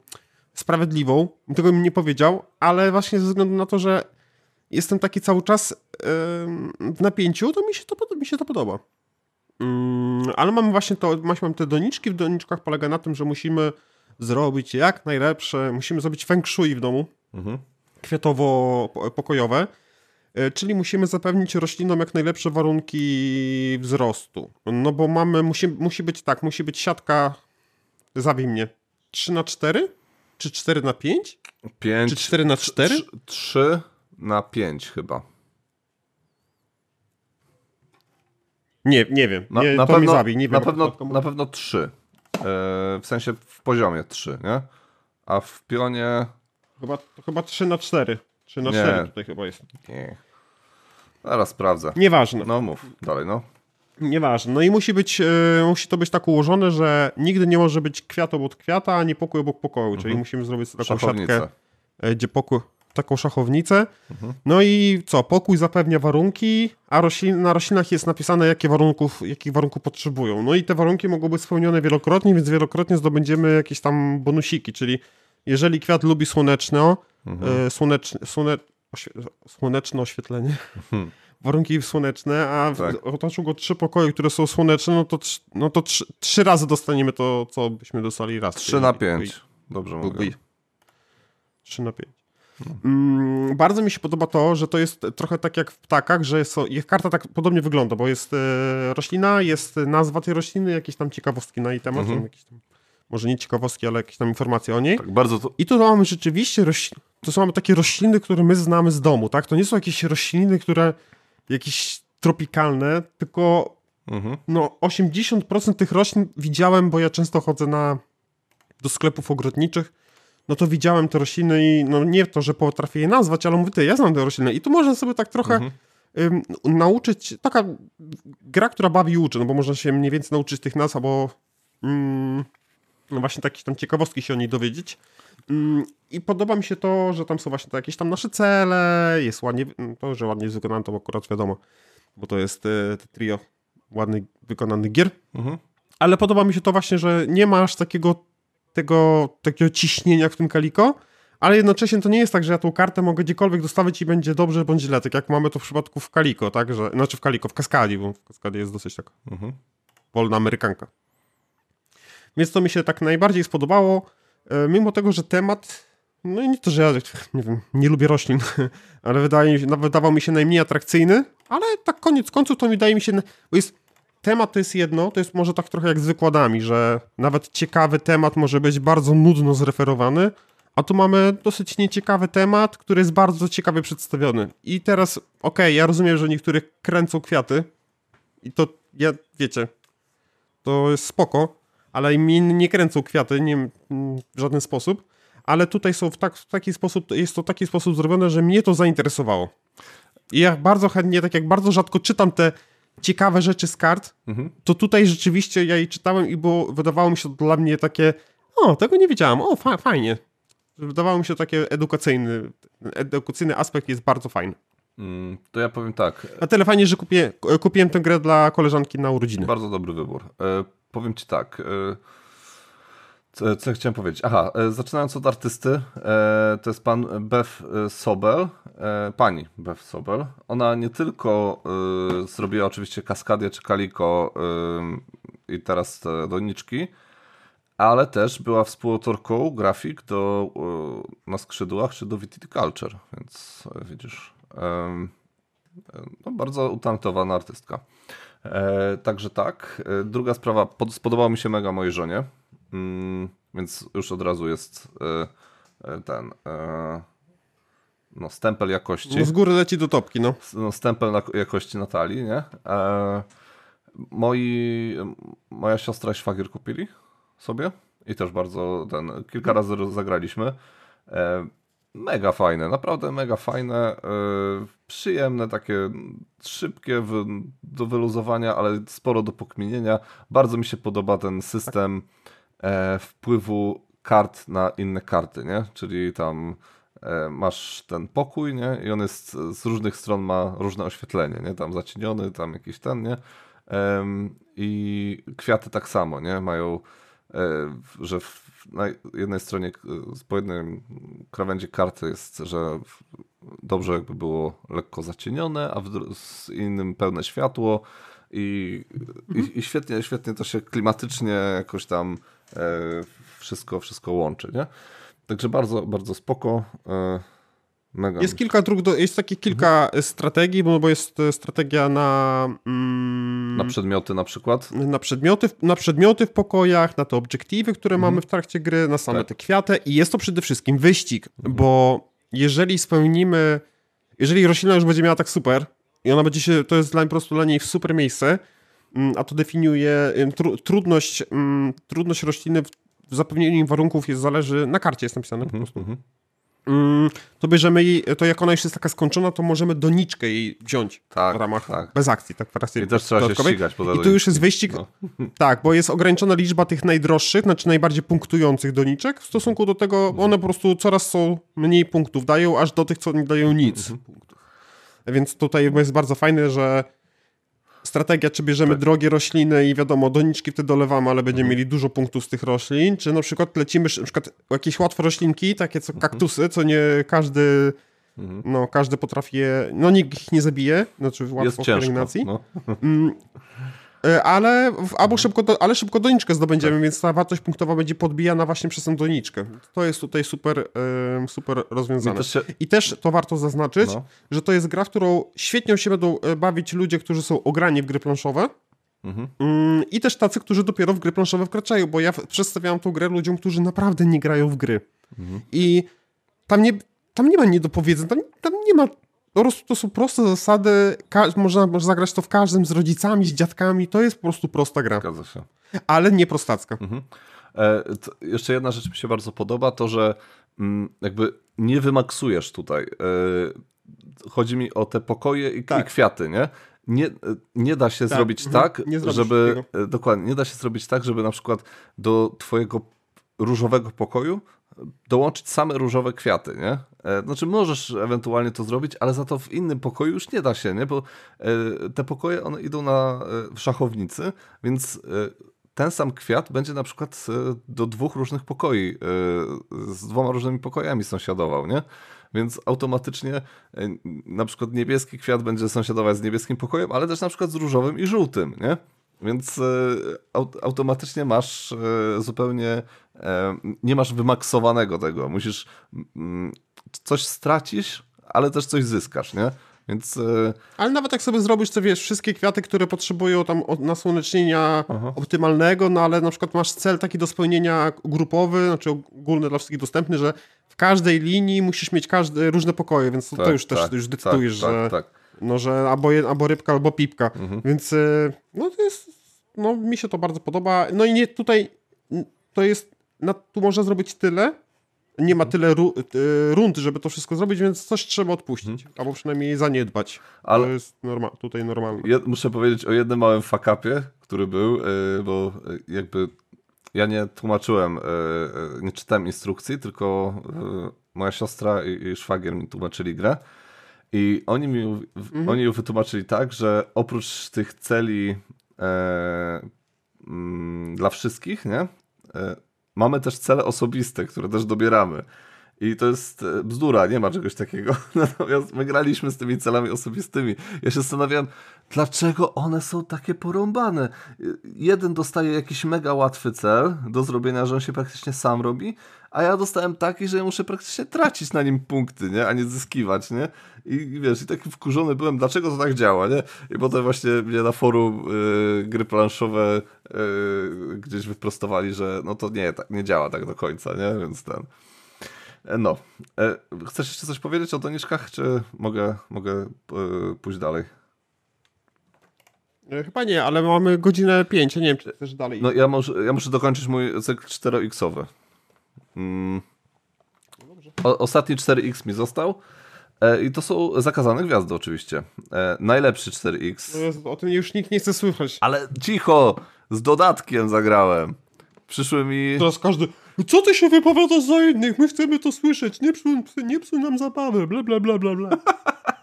sprawiedliwą, tego mi nie powiedział, ale właśnie ze względu na to, że jestem taki cały czas w napięciu, to mi się to, mi się to podoba. Mm, ale mamy właśnie to, mamy te doniczki, w doniczkach polega na tym, że musimy zrobić jak najlepsze, musimy zrobić feng shui w domu, mhm. kwiatowo-pokojowe, czyli musimy zapewnić roślinom jak najlepsze warunki wzrostu. No bo mamy, musi, musi być tak, musi być siatka, zabij mnie, 3 na 4 czy 4 na 5? 5 czy 4 na 4? 3, 3 na 5 chyba. Nie, nie wiem. Na, nie, na to pewno, zabij, nie wiem. Na pewno, na pewno 3. Yy, w sensie w poziomie 3, nie? A w pionie... Chyba, chyba 3 na 4. 3 na nie. 4 tutaj chyba jest. Nie. Zaraz sprawdzę. Nieważne. No mów, dalej no. Nieważne. No i musi być, e, musi to być tak ułożone, że nigdy nie może być kwiat obok kwiata, ani pokój obok pokoju, mhm. czyli musimy zrobić taką Szachownicę. siatkę, e, gdzie pokój, taką szachownicę. Mhm. No i co, pokój zapewnia warunki, a roślin, na roślinach jest napisane, jakie warunków, jakich warunków potrzebują. No i te warunki mogą być spełnione wielokrotnie, więc wielokrotnie zdobędziemy jakieś tam bonusiki, czyli jeżeli kwiat lubi słoneczne, mhm. e, słoneczne, słoneczne oświetlenie, mhm *laughs* warunki słoneczne, a tak. otoczył go trzy pokoje, które są słoneczne, no to, no to trzy, trzy razy dostaniemy to, co byśmy dostali raz. Trzy na pięć. Dobrze mówię. Trzy na pięć. No. Mm, bardzo mi się podoba to, że to jest trochę tak jak w ptakach, że jest, ich karta tak podobnie wygląda, bo jest e, roślina, jest nazwa tej rośliny, jakieś tam ciekawostki na jej temat, mhm. jakieś tam, może nie ciekawostki, ale jakieś tam informacje o niej. Tak, bardzo to... I tu mamy rzeczywiście, to są mamy takie rośliny, które my znamy z domu, tak? To nie są jakieś rośliny, które jakieś tropikalne, tylko mhm. no 80% tych roślin widziałem, bo ja często chodzę na, do sklepów ogrodniczych, no to widziałem te rośliny i no nie to, że potrafię je nazwać, ale mówię, ty, ja znam te rośliny i tu można sobie tak trochę mhm. ym, nauczyć, taka gra, która bawi i uczy, no bo można się mniej więcej nauczyć tych nazw, albo ym, no właśnie takie tam ciekawostki się o niej dowiedzieć. Mm, I podoba mi się to, że tam są właśnie jakieś tam nasze cele, jest ładnie, to, że ładnie jest wykonane, to akurat wiadomo, bo to jest e, te trio ładny wykonany gier. Mhm. Ale podoba mi się to właśnie, że nie masz takiego tego, takiego ciśnienia w tym kaliko, ale jednocześnie to nie jest tak, że ja tą kartę mogę gdziekolwiek dostawić i będzie dobrze bądź źle, tak jak mamy to w przypadku w Kaliko, tak, że, znaczy w Kaliko, w Kaskadii, bo w Kaskadii jest dosyć taka mhm. wolna amerykanka. Więc to mi się tak najbardziej spodobało. E, mimo tego, że temat, no i nie to, że ja nie wiem, nie lubię roślin, *laughs* ale wydaje, wydawał mi się najmniej atrakcyjny, ale tak koniec końców to wydaje mi się, bo jest, temat to jest jedno, to jest może tak trochę jak z wykładami, że nawet ciekawy temat może być bardzo nudno zreferowany, a tu mamy dosyć nieciekawy temat, który jest bardzo ciekawie przedstawiony. I teraz, okej, okay, ja rozumiem, że niektórych kręcą kwiaty i to, ja, wiecie, to jest spoko, ale mi nie kręcą kwiaty nie, w żaden sposób, ale tutaj są w, tak, w taki sposób, jest to w taki sposób zrobione, że mnie to zainteresowało. I ja bardzo chętnie, tak jak bardzo rzadko czytam te ciekawe rzeczy z kart, mhm. to tutaj rzeczywiście ja je czytałem i było, wydawało mi się to dla mnie takie, o, tego nie wiedziałem, o, fa fajnie. Wydawało mi się takie edukacyjny, edukacyjny aspekt jest bardzo fajny. Mm, to ja powiem tak. A tyle fajnie, że kupię, kupiłem tę grę dla koleżanki na urodziny. Bardzo dobry wybór. Powiem ci tak. E, co, co chciałem powiedzieć? Aha, e, zaczynając od artysty, e, to jest pan Beth Sobel, pani Beth Sobel. Ona nie tylko zrobiła oczywiście Kaskadię czy Kaliko i teraz te doniczki, ale też była współautorką grafik do, na skrzydłach czy do VTT Culture, więc widzisz, no, bardzo utalentowana artystka. E, także tak. E, druga sprawa, pod, spodobał mi się mega mojej żonie, mm, więc już od razu jest e, ten no, stempel jakości. No z góry leci do topki, no. no stempel na, jakości Natalii, nie? moi, moja siostra i szwagier kupili sobie i też bardzo ten, kilka razy zagraliśmy mega fajne, naprawdę mega fajne, yy, przyjemne, takie szybkie do wyluzowania, ale sporo do pokminienia. Bardzo mi się podoba ten system e, wpływu kart na inne karty, nie? Czyli tam e, masz ten pokój, nie? I on jest z różnych stron ma różne oświetlenie, nie? Tam zacieniony, tam jakiś ten, nie? I kwiaty tak samo, nie? Mają, e, że na jednej stronie, po jednej krawędzi karty jest, że dobrze jakby było lekko zacienione, a w z innym pełne światło i, mhm. i, i, świetnie, świetnie to się klimatycznie jakoś tam e, wszystko, wszystko łączy, nie? Także bardzo, bardzo spoko. E, Mega jest kilka dróg, do, jest takich kilka mhm. strategii, bo, bo jest e, strategia na... Mm, na przedmioty na przykład? Na przedmioty, na przedmioty w pokojach, na te obiektywy, które mhm. mamy w trakcie gry, na same tak. te kwiaty i jest to przede wszystkim wyścig, mhm. bo jeżeli spełnimy, jeżeli roślina już będzie miała tak super i ona będzie się, to jest dla, po prostu dla niej super miejsce, mm, a to definiuje tru, trudność, mm, trudność rośliny w zapewnieniu im warunków jest zależy, na karcie jest napisane po prostu. Mm, to bierzemy jej, to jak ona już jest taka skończona, to możemy doniczkę jej wziąć tak, w ramach, tak. bez akcji, tak w I też trzeba się ścigać. I tu już jest wyścig, no. *laughs* tak, bo jest ograniczona liczba tych najdroższych, znaczy najbardziej punktujących doniczek w stosunku do tego, mhm. one po prostu coraz są mniej punktów dają, aż do tych, co nie dają nic. Mhm. Więc tutaj jest bardzo fajne, że strategia, czy bierzemy tak. drogie rośliny i wiadomo, doniczki wtedy dolewamy, ale będziemy mhm. mieli dużo punktów z tych roślin, czy na przykład lecimy na przykład jakieś łatwe roślinki, takie co mhm. kaktusy, co nie każdy mhm. no każdy potrafi je, no nikt ich nie zabije, znaczy łatwo w pielęgnacji. No. E, ale albo szybko, do, ale szybko doniczkę zdobędziemy, tak. więc ta wartość punktowa będzie podbijana właśnie przez tę doniczkę. To jest tutaj super, super rozwiązane. Też się... I też to warto zaznaczyć, no. że to jest gra, w którą świetnie się będą e, bawić ludzie, którzy są ograni w gry planszowe. Mhm. Mm, I też tacy, którzy dopiero w gry planszowe wkraczają, bo ja przedstawiałem tą grę ludziom, którzy naprawdę nie grają w gry. Mhm. I tam nie, tam nie ma niedopowiedzeń, tam, tam nie ma po prostu to są proste zasady, można, można zagrać to w każdym z rodzicami, z dziadkami, to jest po prostu prosta gra. Zgadza się. Ale nie prostacka. Mhm. E, jeszcze jedna rzecz mi się bardzo podoba, to że mm, jakby nie wymaksujesz tutaj. E, chodzi mi o te pokoje i, tak. i kwiaty, nie? Nie, nie da się tak. zrobić mhm. tak, żeby. Tego. Dokładnie, nie da się zrobić tak, żeby na przykład do twojego różowego pokoju dołączyć same różowe kwiaty, nie? E, znaczy możesz ewentualnie to zrobić, ale za to w innym pokoju już nie da się, nie? Bo e, te pokoje one idą na e, szachownicy, więc ten sam kwiat będzie na przykład do dwóch różnych pokoi, z dwoma różnymi pokojami sąsiadował, nie? Więc automatycznie na przykład niebieski kwiat będzie sąsiadować z niebieskim pokojem, ale też na przykład z różowym i żółtym, nie? Więc automatycznie masz zupełnie nie masz wymaksowanego tego. Musisz mm, coś stracisz, ale też coś zyskasz, nie? Więc... E, ale nawet jak sobie zrobisz, to wiesz, wszystkie kwiaty, które potrzebują tam nasłonecznienia Aha. optymalnego, no ale na przykład masz cel taki do spełnienia grupowy, znaczy ogólny dla wszystkich dostępny, że w każdej linii musisz mieć każde, różne pokoje, więc tak, to już tak, też już decydujesz, tak, że, tak, tak. No, że albo, albo rybka, albo pipka. Mhm. Więc e, no to jest, no mi się to bardzo podoba. No i nie, tutaj to jest, na, tu można zrobić tyle, nie ma tyle ru, y, rund, żeby to wszystko zrobić, więc coś trzeba odpuścić, hmm. albo przynajmniej zaniedbać. Ale to jest norma tutaj normalne. Ja muszę powiedzieć o jednym małym fakapie, który był, yy, bo jakby ja nie tłumaczyłem, yy, nie czytałem instrukcji, tylko yy, moja siostra i, i szwagier mi tłumaczyli grę. I oni mi mhm. oni ją wytłumaczyli tak, że oprócz tych celi e, mm, dla wszystkich, nie? E, mamy też cele osobiste, które też dobieramy. I to jest e, bzdura, nie ma czegoś takiego. *laughs* Natomiast my graliśmy z tymi celami osobistymi. Ja się zastanawiałem, dlaczego one są takie porąbane. Jeden dostaje jakiś mega łatwy cel do zrobienia, że on się praktycznie sam robi, a ja dostałem taki, że ja muszę praktycznie tracić na nim punkty, nie? A nie zyskiwać, nie? I wiesz, i taki wkurzony byłem, dlaczego to tak działa, nie? I potem właśnie mnie na forum yy, gry planszowe yy, gdzieś wyprostowali, że no to nie, tak, nie działa tak do końca, nie? Więc ten... E, no. E, chcesz jeszcze coś powiedzieć o doniczkach, czy mogę, mogę e, pójść dalej? Chyba nie, ale mamy godzinę 5, nie wiem, czy też dalej. No ja, może, ja muszę dokończyć mój cykl 4X-owy. Mm. O, ostatni 4X mi został. E, I to są zakazane gwiazdy oczywiście. E, najlepszy 4X. No, o tym już nikt nie chce słyszeć. Ale cicho! Z dodatkiem zagrałem. Przyszły mi... Teraz każdy... Co ty się wypowiadasz za innych? My chcemy to słyszeć. Nie psuj, nie psuj nam zabawy. Bla, bla, bla, bla, bla.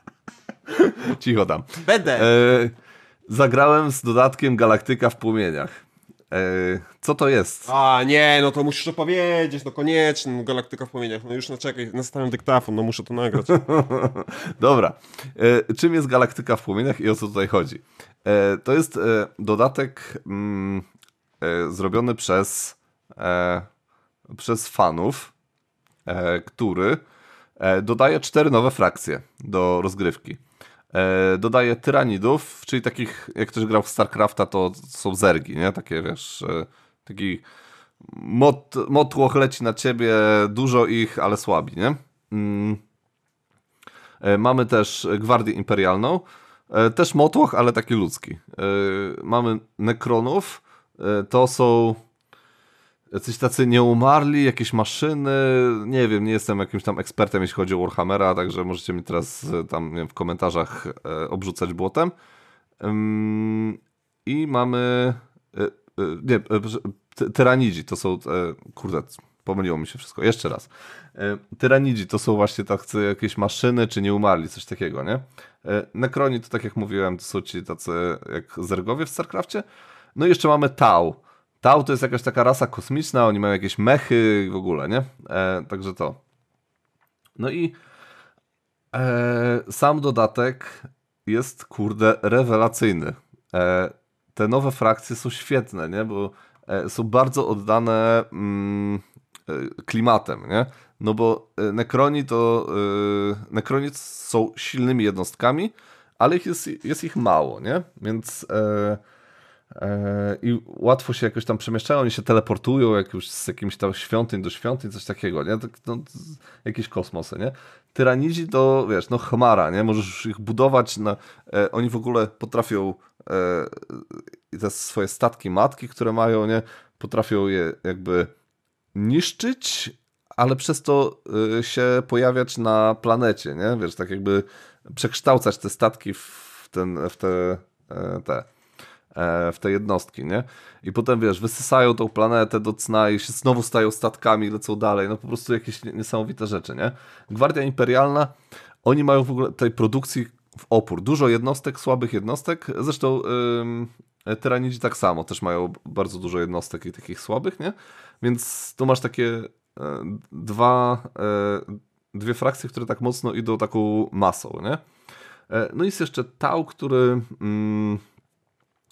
*laughs* cicho tam. Będę. E, zagrałem z dodatkiem Galaktyka w płomieniach. E, co to jest? A, nie, no to musisz to powiedzieć, no koniecznie, no, Galaktyka w płomieniach, no już no czekaj, nastawiam dyktafon, no muszę to nagrać. *laughs* Dobra, e, czym jest Galaktyka w płomieniach i o co tutaj chodzi? E, to jest dodatek mm, zrobiony przez, przez fanów, który dodaje cztery nowe frakcje do rozgrywki. E, dodaje tyranidów, czyli takich, jak ktoś grał w StarCrafta, to są zergi, nie? Takie, wiesz, e, taki mot, motłoch leci na ciebie, dużo ich, ale słabi, nie? Mm. E, mamy też Gwardię Imperialną, też motłoch, ale taki ludzki. Mamy Nekronów, to są jacyś tacy nieumarli, jakieś maszyny, nie wiem, nie jestem jakimś tam ekspertem, jeśli chodzi o Warhammera, także możecie mi teraz e, tam wiem, w komentarzach e, obrzucać błotem. Ym, I mamy e, e, nie, e, tyranidzi, to są, kurde, pomyliło mi się wszystko, jeszcze raz. Tyranidzi to są właśnie tacy jakieś maszyny, czy nieumarli, coś takiego, nie? Nekroni to tak jak mówiłem, to są ci tacy jak zergowie w StarCraftie. No i jeszcze mamy Tau. Tau to jest jakaś taka rasa kosmiczna, oni mają jakieś mechy w ogóle, nie? E, także to. No i e, sam dodatek jest, kurde, rewelacyjny. E, te nowe frakcje są świetne, nie? Bo e, są bardzo oddane mm, e, klimatem, nie? No bo e, Nekroni to Nekroni są silnymi jednostkami, ale ich jest, jest ich mało, nie? Więc E, i łatwo się jakoś tam przemieszczają, oni się teleportują jak już z jakimś tam świątyń do świątyń, coś takiego, nie? Tak, no, jakieś kosmosy, nie? Tyranidzi to, wiesz, no chmara, nie? Możesz ich budować, na, e, oni w ogóle potrafią e, te swoje statki matki, które mają, nie? Potrafią je jakby niszczyć, ale przez to e, się pojawiać na planecie, nie? Wiesz, tak jakby przekształcać te statki w, ten, w te, e, te E, w te jednostki, nie? I potem, wiesz, wysysają tą planetę do cna i się znowu stają statkami, lecą dalej, no po prostu jakieś niesamowite rzeczy, nie? Gwardia Imperialna, oni mają w ogóle tej produkcji w opór. Dużo jednostek, słabych jednostek, zresztą yy, Tyranidzi tak samo, też mają bardzo dużo jednostek i takich słabych, nie? Więc tu masz takie yy, dwa, yy, dwie frakcje, które tak mocno idą taką masą, nie? No jest jeszcze Tau, który mm,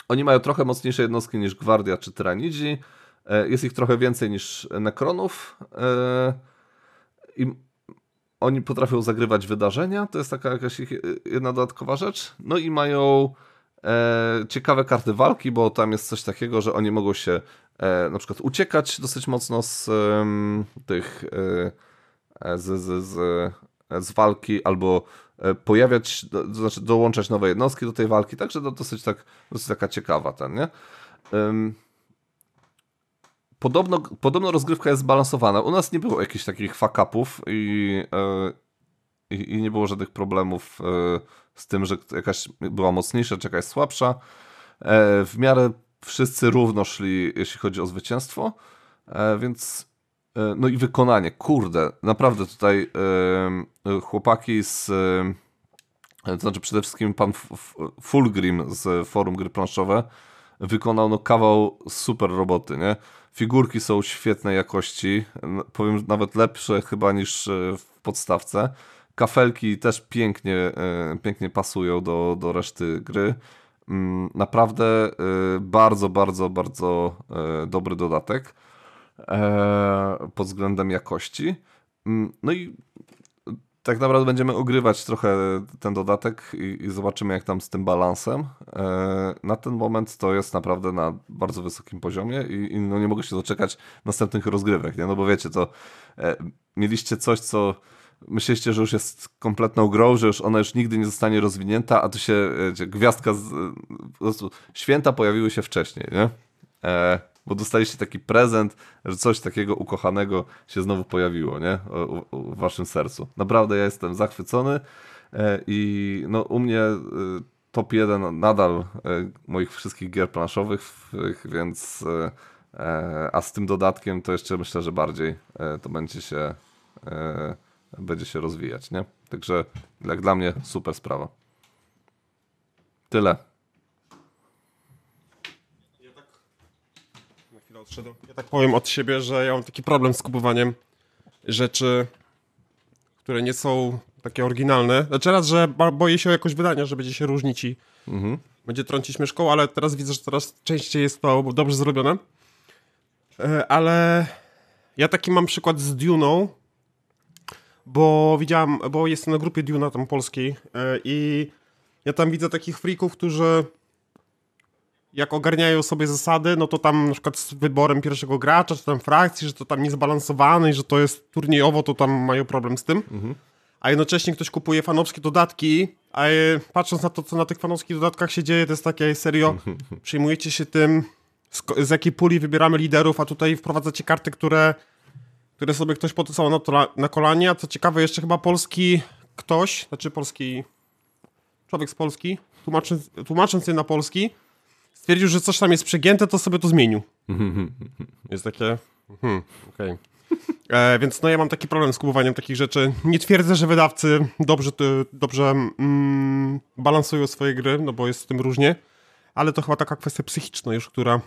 oni mają trochę mocniejsze jednostki niż Gwardia czy Tyranidzi. E, jest ich trochę więcej niż Nekronów. E, I oni potrafią zagrywać wydarzenia. To jest taka jakaś ich jedna dodatkowa rzecz. No i mają e, ciekawe karty walki, bo tam jest coś takiego, że oni mogą się na przykład uciekać dosyć mocno z tych z, z, z, z walki albo E, pojawiać, to znaczy dołączać nowe jednostki do tej walki, także to dosyć, tak, dosyć taka ciekawa ten, nie? podobno, podobno rozgrywka jest zbalansowana. U nas nie było jakichś takich fuck-upów i, yy, i, nie było żadnych problemów yy, z tym, że jakaś była mocniejsza, czy jakaś słabsza. Yy, w miarę wszyscy równo szli, jeśli chodzi o zwycięstwo, więc no i wykonanie, kurde, naprawdę tutaj chłopaki z to znaczy przede wszystkim pan Fulgrim z forum Gry Planszowe wykonał no kawał super roboty, nie? Figurki są świetnej jakości, powiem nawet lepsze chyba niż e, w podstawce. Kafelki też pięknie, e, pięknie pasują do, do reszty gry. Mm, naprawdę e, bardzo, bardzo, bardzo dobry dodatek pod względem jakości. Mm, no i tak naprawdę będziemy ogrywać trochę ten dodatek i, i, zobaczymy, jak tam z tym balansem. E, na ten moment to jest naprawdę na bardzo wysokim poziomie i, i no nie mogę się doczekać następnych rozgrywek, nie? No bo wiecie, to e, mieliście coś, co myśleliście, że już jest kompletną grą, że już ona już nigdy nie zostanie rozwinięta, a tu się gwiazdka, z, po prostu święta pojawiły się wcześniej, nie? E, bo dostaliście taki prezent, że coś takiego ukochanego się znowu pojawiło, nie? w waszym sercu. Naprawdę ja jestem zachwycony e, i no u mnie e, top 1 nadal e, moich wszystkich gier planszowych, więc a z tym dodatkiem to jeszcze myślę, że bardziej to będzie się będzie się rozwijać, nie? Także jak dla mnie super sprawa. Tyle. Odszedł. Ja tak powiem od siebie, że ja mam taki problem z kupowaniem rzeczy, które nie są takie oryginalne. Znaczy raz, że boję się jakoś wydania, że będzie się różnić i mhm. będzie trącić myszką, ale teraz widzę, że coraz częściej jest to dobrze zrobione. E, ale ja taki mam przykład z Duną, bo widziałem, bo jestem na grupie Duna tam polskiej e, i ja tam widzę takich freaków, którzy jak ogarniają sobie zasady, no to tam na przykład z wyborem pierwszego gracza, czy tam frakcji, że to tam niezbalansowany i że to jest turniejowo, to tam mają problem z tym. Mhm. A jednocześnie ktoś kupuje fanowskie dodatki, a patrząc na to, co na tych fanowskich dodatkach się dzieje, to jest takie serio, *laughs* przyjmujecie się tym, z, z jakiej puli wybieramy liderów, a tutaj wprowadzacie karty, które, które sobie ktoś podpisał na, na kolanie, a co ciekawe, jeszcze chyba polski ktoś, znaczy polski człowiek z Polski, tłumacząc, tłumacząc je na polski, stwierdził, że coś tam jest przegięte, to sobie to zmienił. *laughs* jest takie... Hmm, okej. Okay. E, więc no ja mam taki problem z kupowaniem takich rzeczy. Nie twierdzę, że wydawcy dobrze, dobrze mm, balansują swoje gry, no bo jest z tym różnie, ale to chyba taka kwestia psychiczna już, która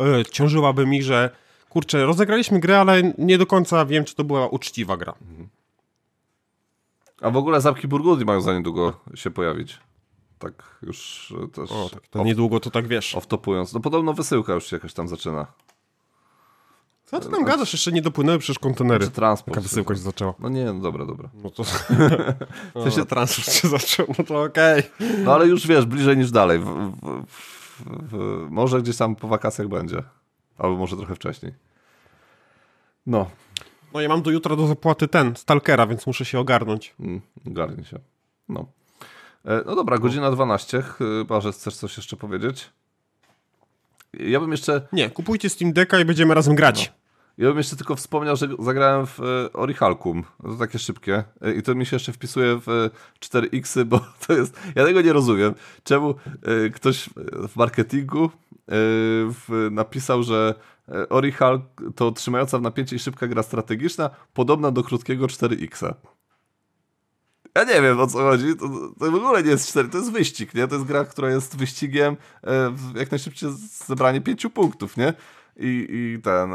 e, ciążyłaby mi, że kurczę, rozegraliśmy grę, ale nie do końca wiem, czy to była uczciwa gra. A w ogóle Zapki Burgundii mają za niedługo się pojawić tak już też... O, tak, to niedługo to tak wiesz. Off-topując. No podobno wysyłka już się jakoś tam zaczyna. Co ty tam gadasz? Jeszcze nie dopłynęły przecież kontenery. Czy transport. Taka wysyłka się zaczęła. No nie, no dobra, dobra. No to... *laughs* w sensie transport się zaczął, no to okej. Okay. No ale już wiesz, bliżej niż dalej. W, w, w, może gdzieś tam po wakacjach będzie. Albo może trochę wcześniej. No. No ja mam do jutra do zapłaty ten, Stalkera, więc muszę się ogarnąć. Mm, ogarnij się. No. E, no dobra, godzina 12. Chyba, że chcesz coś jeszcze powiedzieć. Ja bym jeszcze... Nie, kupujcie Steam Decka i będziemy razem grać. No. Ja bym jeszcze tylko wspomniał, że zagrałem w e, Orichalkum. To takie szybkie. E, I to mi się jeszcze wpisuje w 4X, bo *laughs* to jest... Ja tego nie rozumiem. Czemu ktoś w marketingu napisał, że Orihal to trzymająca w napięcie i szybka gra strategiczna, podobna do krótkiego 4X. Ja nie wiem o co chodzi. To, to, w ogóle nie jest 4, to jest wyścig, nie? To jest gra, która jest wyścigiem e, jak najszybciej zebranie pięciu punktów, nie? I, i ten.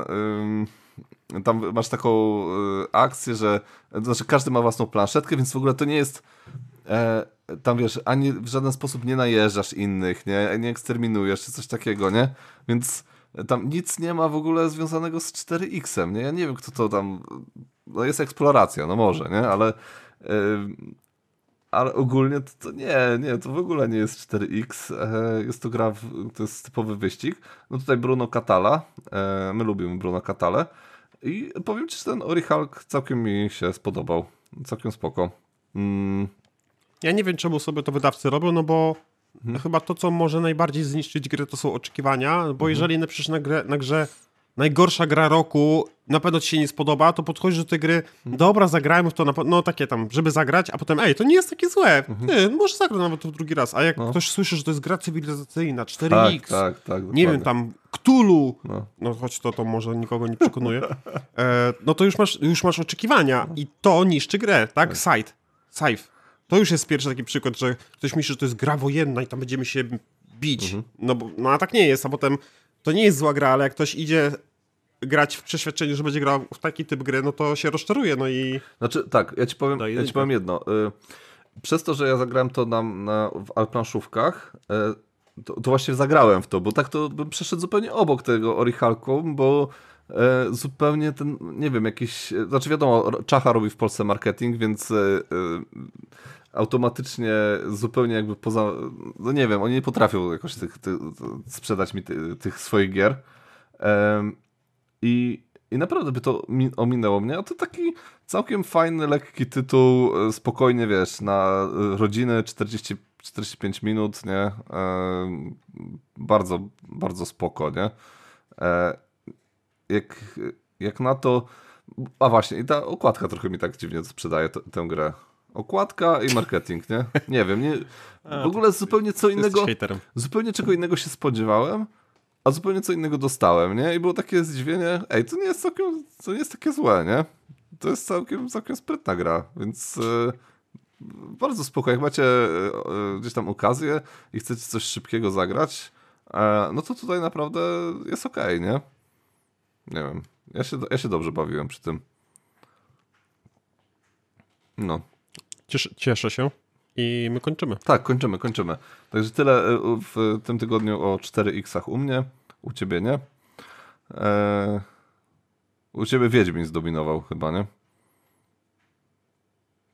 Tam masz taką y, akcję, że to znaczy każdy ma własną planszetkę, więc w ogóle to nie jest. E, tam wiesz, ani w żaden sposób nie najeżdżasz innych, nie? Nie eksterminujesz czy coś takiego, nie? Więc tam nic nie ma w ogóle związanego z 4X-em, nie? Ja nie wiem, kto to tam. No jest eksploracja, no może, nie? Ale ale ogólnie to, to, nie, nie, to w ogóle nie jest 4X. E, jest to gra, to jest typowy wyścig. No tutaj Bruno Catala. E, my lubimy Bruno Catale. I powiem Ci, że ten Orihulk całkiem mi się spodobał. Całkiem spoko. Mm. Ja nie wiem, czemu sobie to wydawcy robią, no bo hmm. chyba to, co może najbardziej zniszczyć grę, to są oczekiwania, bo hmm. jeżeli na na, grę, na grze najgorsza gra roku, na pewno ci się nie spodoba, to podchodzisz do tej gry, dobra, zagrajmy w to, no takie tam, żeby zagrać, a potem, ej, to nie jest takie złe, nie, może zagrać nawet to drugi raz, a jak No. ktoś słyszy, że to jest gra cywilizacyjna, 4X, Tak, tak, tak. nie wiem, tam Cthulhu, No. no choć to, to może nikogo nie przekonuje, *laughs* e, no to już masz, już masz oczekiwania i to niszczy grę, tak? Side, Scythe. To już jest pierwszy taki przykład, że ktoś myśli, że to jest gra wojenna i tam będziemy się bić. Mhm. No, bo, no a tak nie jest, a potem to nie jest zła gra, ale jak ktoś idzie grać w przeświadczeniu, że będzie grał w taki typ gry, no to się rozczaruje, no i Znaczy, tak, ja ci powiem, ja ci powiem jedno. Y, Przez to, że ja zagrałem to na, na, w planszówkach, y, to, to właśnie zagrałem w to, bo tak to bym przeszedł zupełnie obok tego Orichalką, bo y, zupełnie ten, nie wiem, jakiś, znaczy wiadomo, Czacha robi w Polsce marketing, więc automatycznie zupełnie jakby poza, no nie wiem, oni nie potrafią jakoś tych, tych, sprzedać mi ty, tych swoich gier. Em, I, I naprawdę by to mi, ominęło mnie, a to taki całkiem fajny, lekki tytuł, e, spokojnie, wiesz, na rodziny 40, 45 minut, nie? E, bardzo, bardzo spoko, nie? E, jak, jak na to... A właśnie, i ta okładka trochę mi tak dziwnie sprzedaje tę grę. Okładka i marketing, nie? Nie wiem, nie, *laughs* w ogóle zupełnie co innego zupełnie czego innego się spodziewałem, a zupełnie co innego dostałem, nie? I było takie zdziwienie, ej, to nie jest całkiem, to nie jest takie złe, nie? To jest całkiem, całkiem sprytna gra, więc e, bardzo spoko. Jak macie e, e, gdzieś tam okazję i chcecie coś szybkiego zagrać, no to tutaj naprawdę jest okej, nie? Nie wiem, ja się, ja się dobrze bawiłem przy tym. No. Cieszę, cieszę się i my kończymy. Tak, kończymy, kończymy. Także tyle e, w tym tygodniu o 4X u mnie, u ciebie nie. E, u ciebie Wiedźmin zdominował chyba, nie?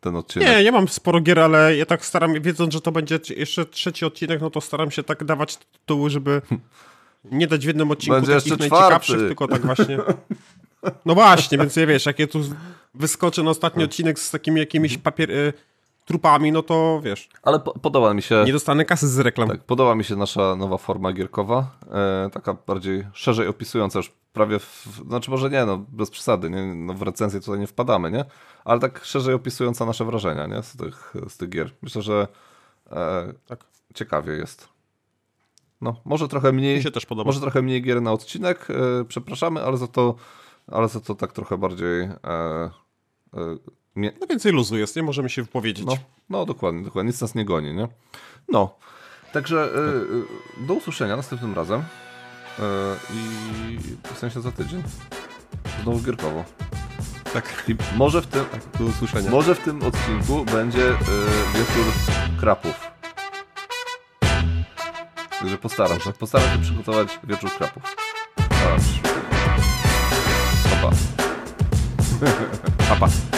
Ten odcinek. Nie, ja mam sporo gier, ale ja tak staram, wiedząc, że to będzie jeszcze trzeci odcinek, no to staram się tak dawać tytuły, żeby *laughs* nie dać w jednym odcinku Będzie takich najciekawszych, tylko tak właśnie. *laughs* No właśnie, więc ja wiesz, jak ja tu wyskoczę na ostatni odcinek z takimi jakimiś papier... y, trupami, no to wiesz, Ale po, podoba mi się. nie dostanę kasy z reklam. Tak, podoba mi się nasza nowa forma gierkowa, e, taka bardziej szerzej opisująca już prawie, w, znaczy może nie, no bez przesady, nie, no w recenzję tutaj nie wpadamy, nie? Ale tak szerzej opisująca nasze wrażenia, nie? Z tych, z tych gier. Myślę, że e, Tak. ciekawie jest. No, może trochę mniej, Mi się też podoba. może trochę mniej gier na odcinek, e, przepraszamy, ale za to, ale za to tak trochę bardziej e, e, mie- No więcej luzu jest, nie możemy się wypowiedzieć. no, no dokładnie, dokładnie. Nic nas nie goni, nie? No. Także y, y, do usłyszenia następnym razem. Y, I w sensie za tydzień. Znowu gierkowo. Tak, I może w tym, do usłyszenia. może w tym odcinku będzie y, wieczór krapów. Także postaram się. Postaram się przygotować wieczór krapów. Aż. Pa, pa. Papa.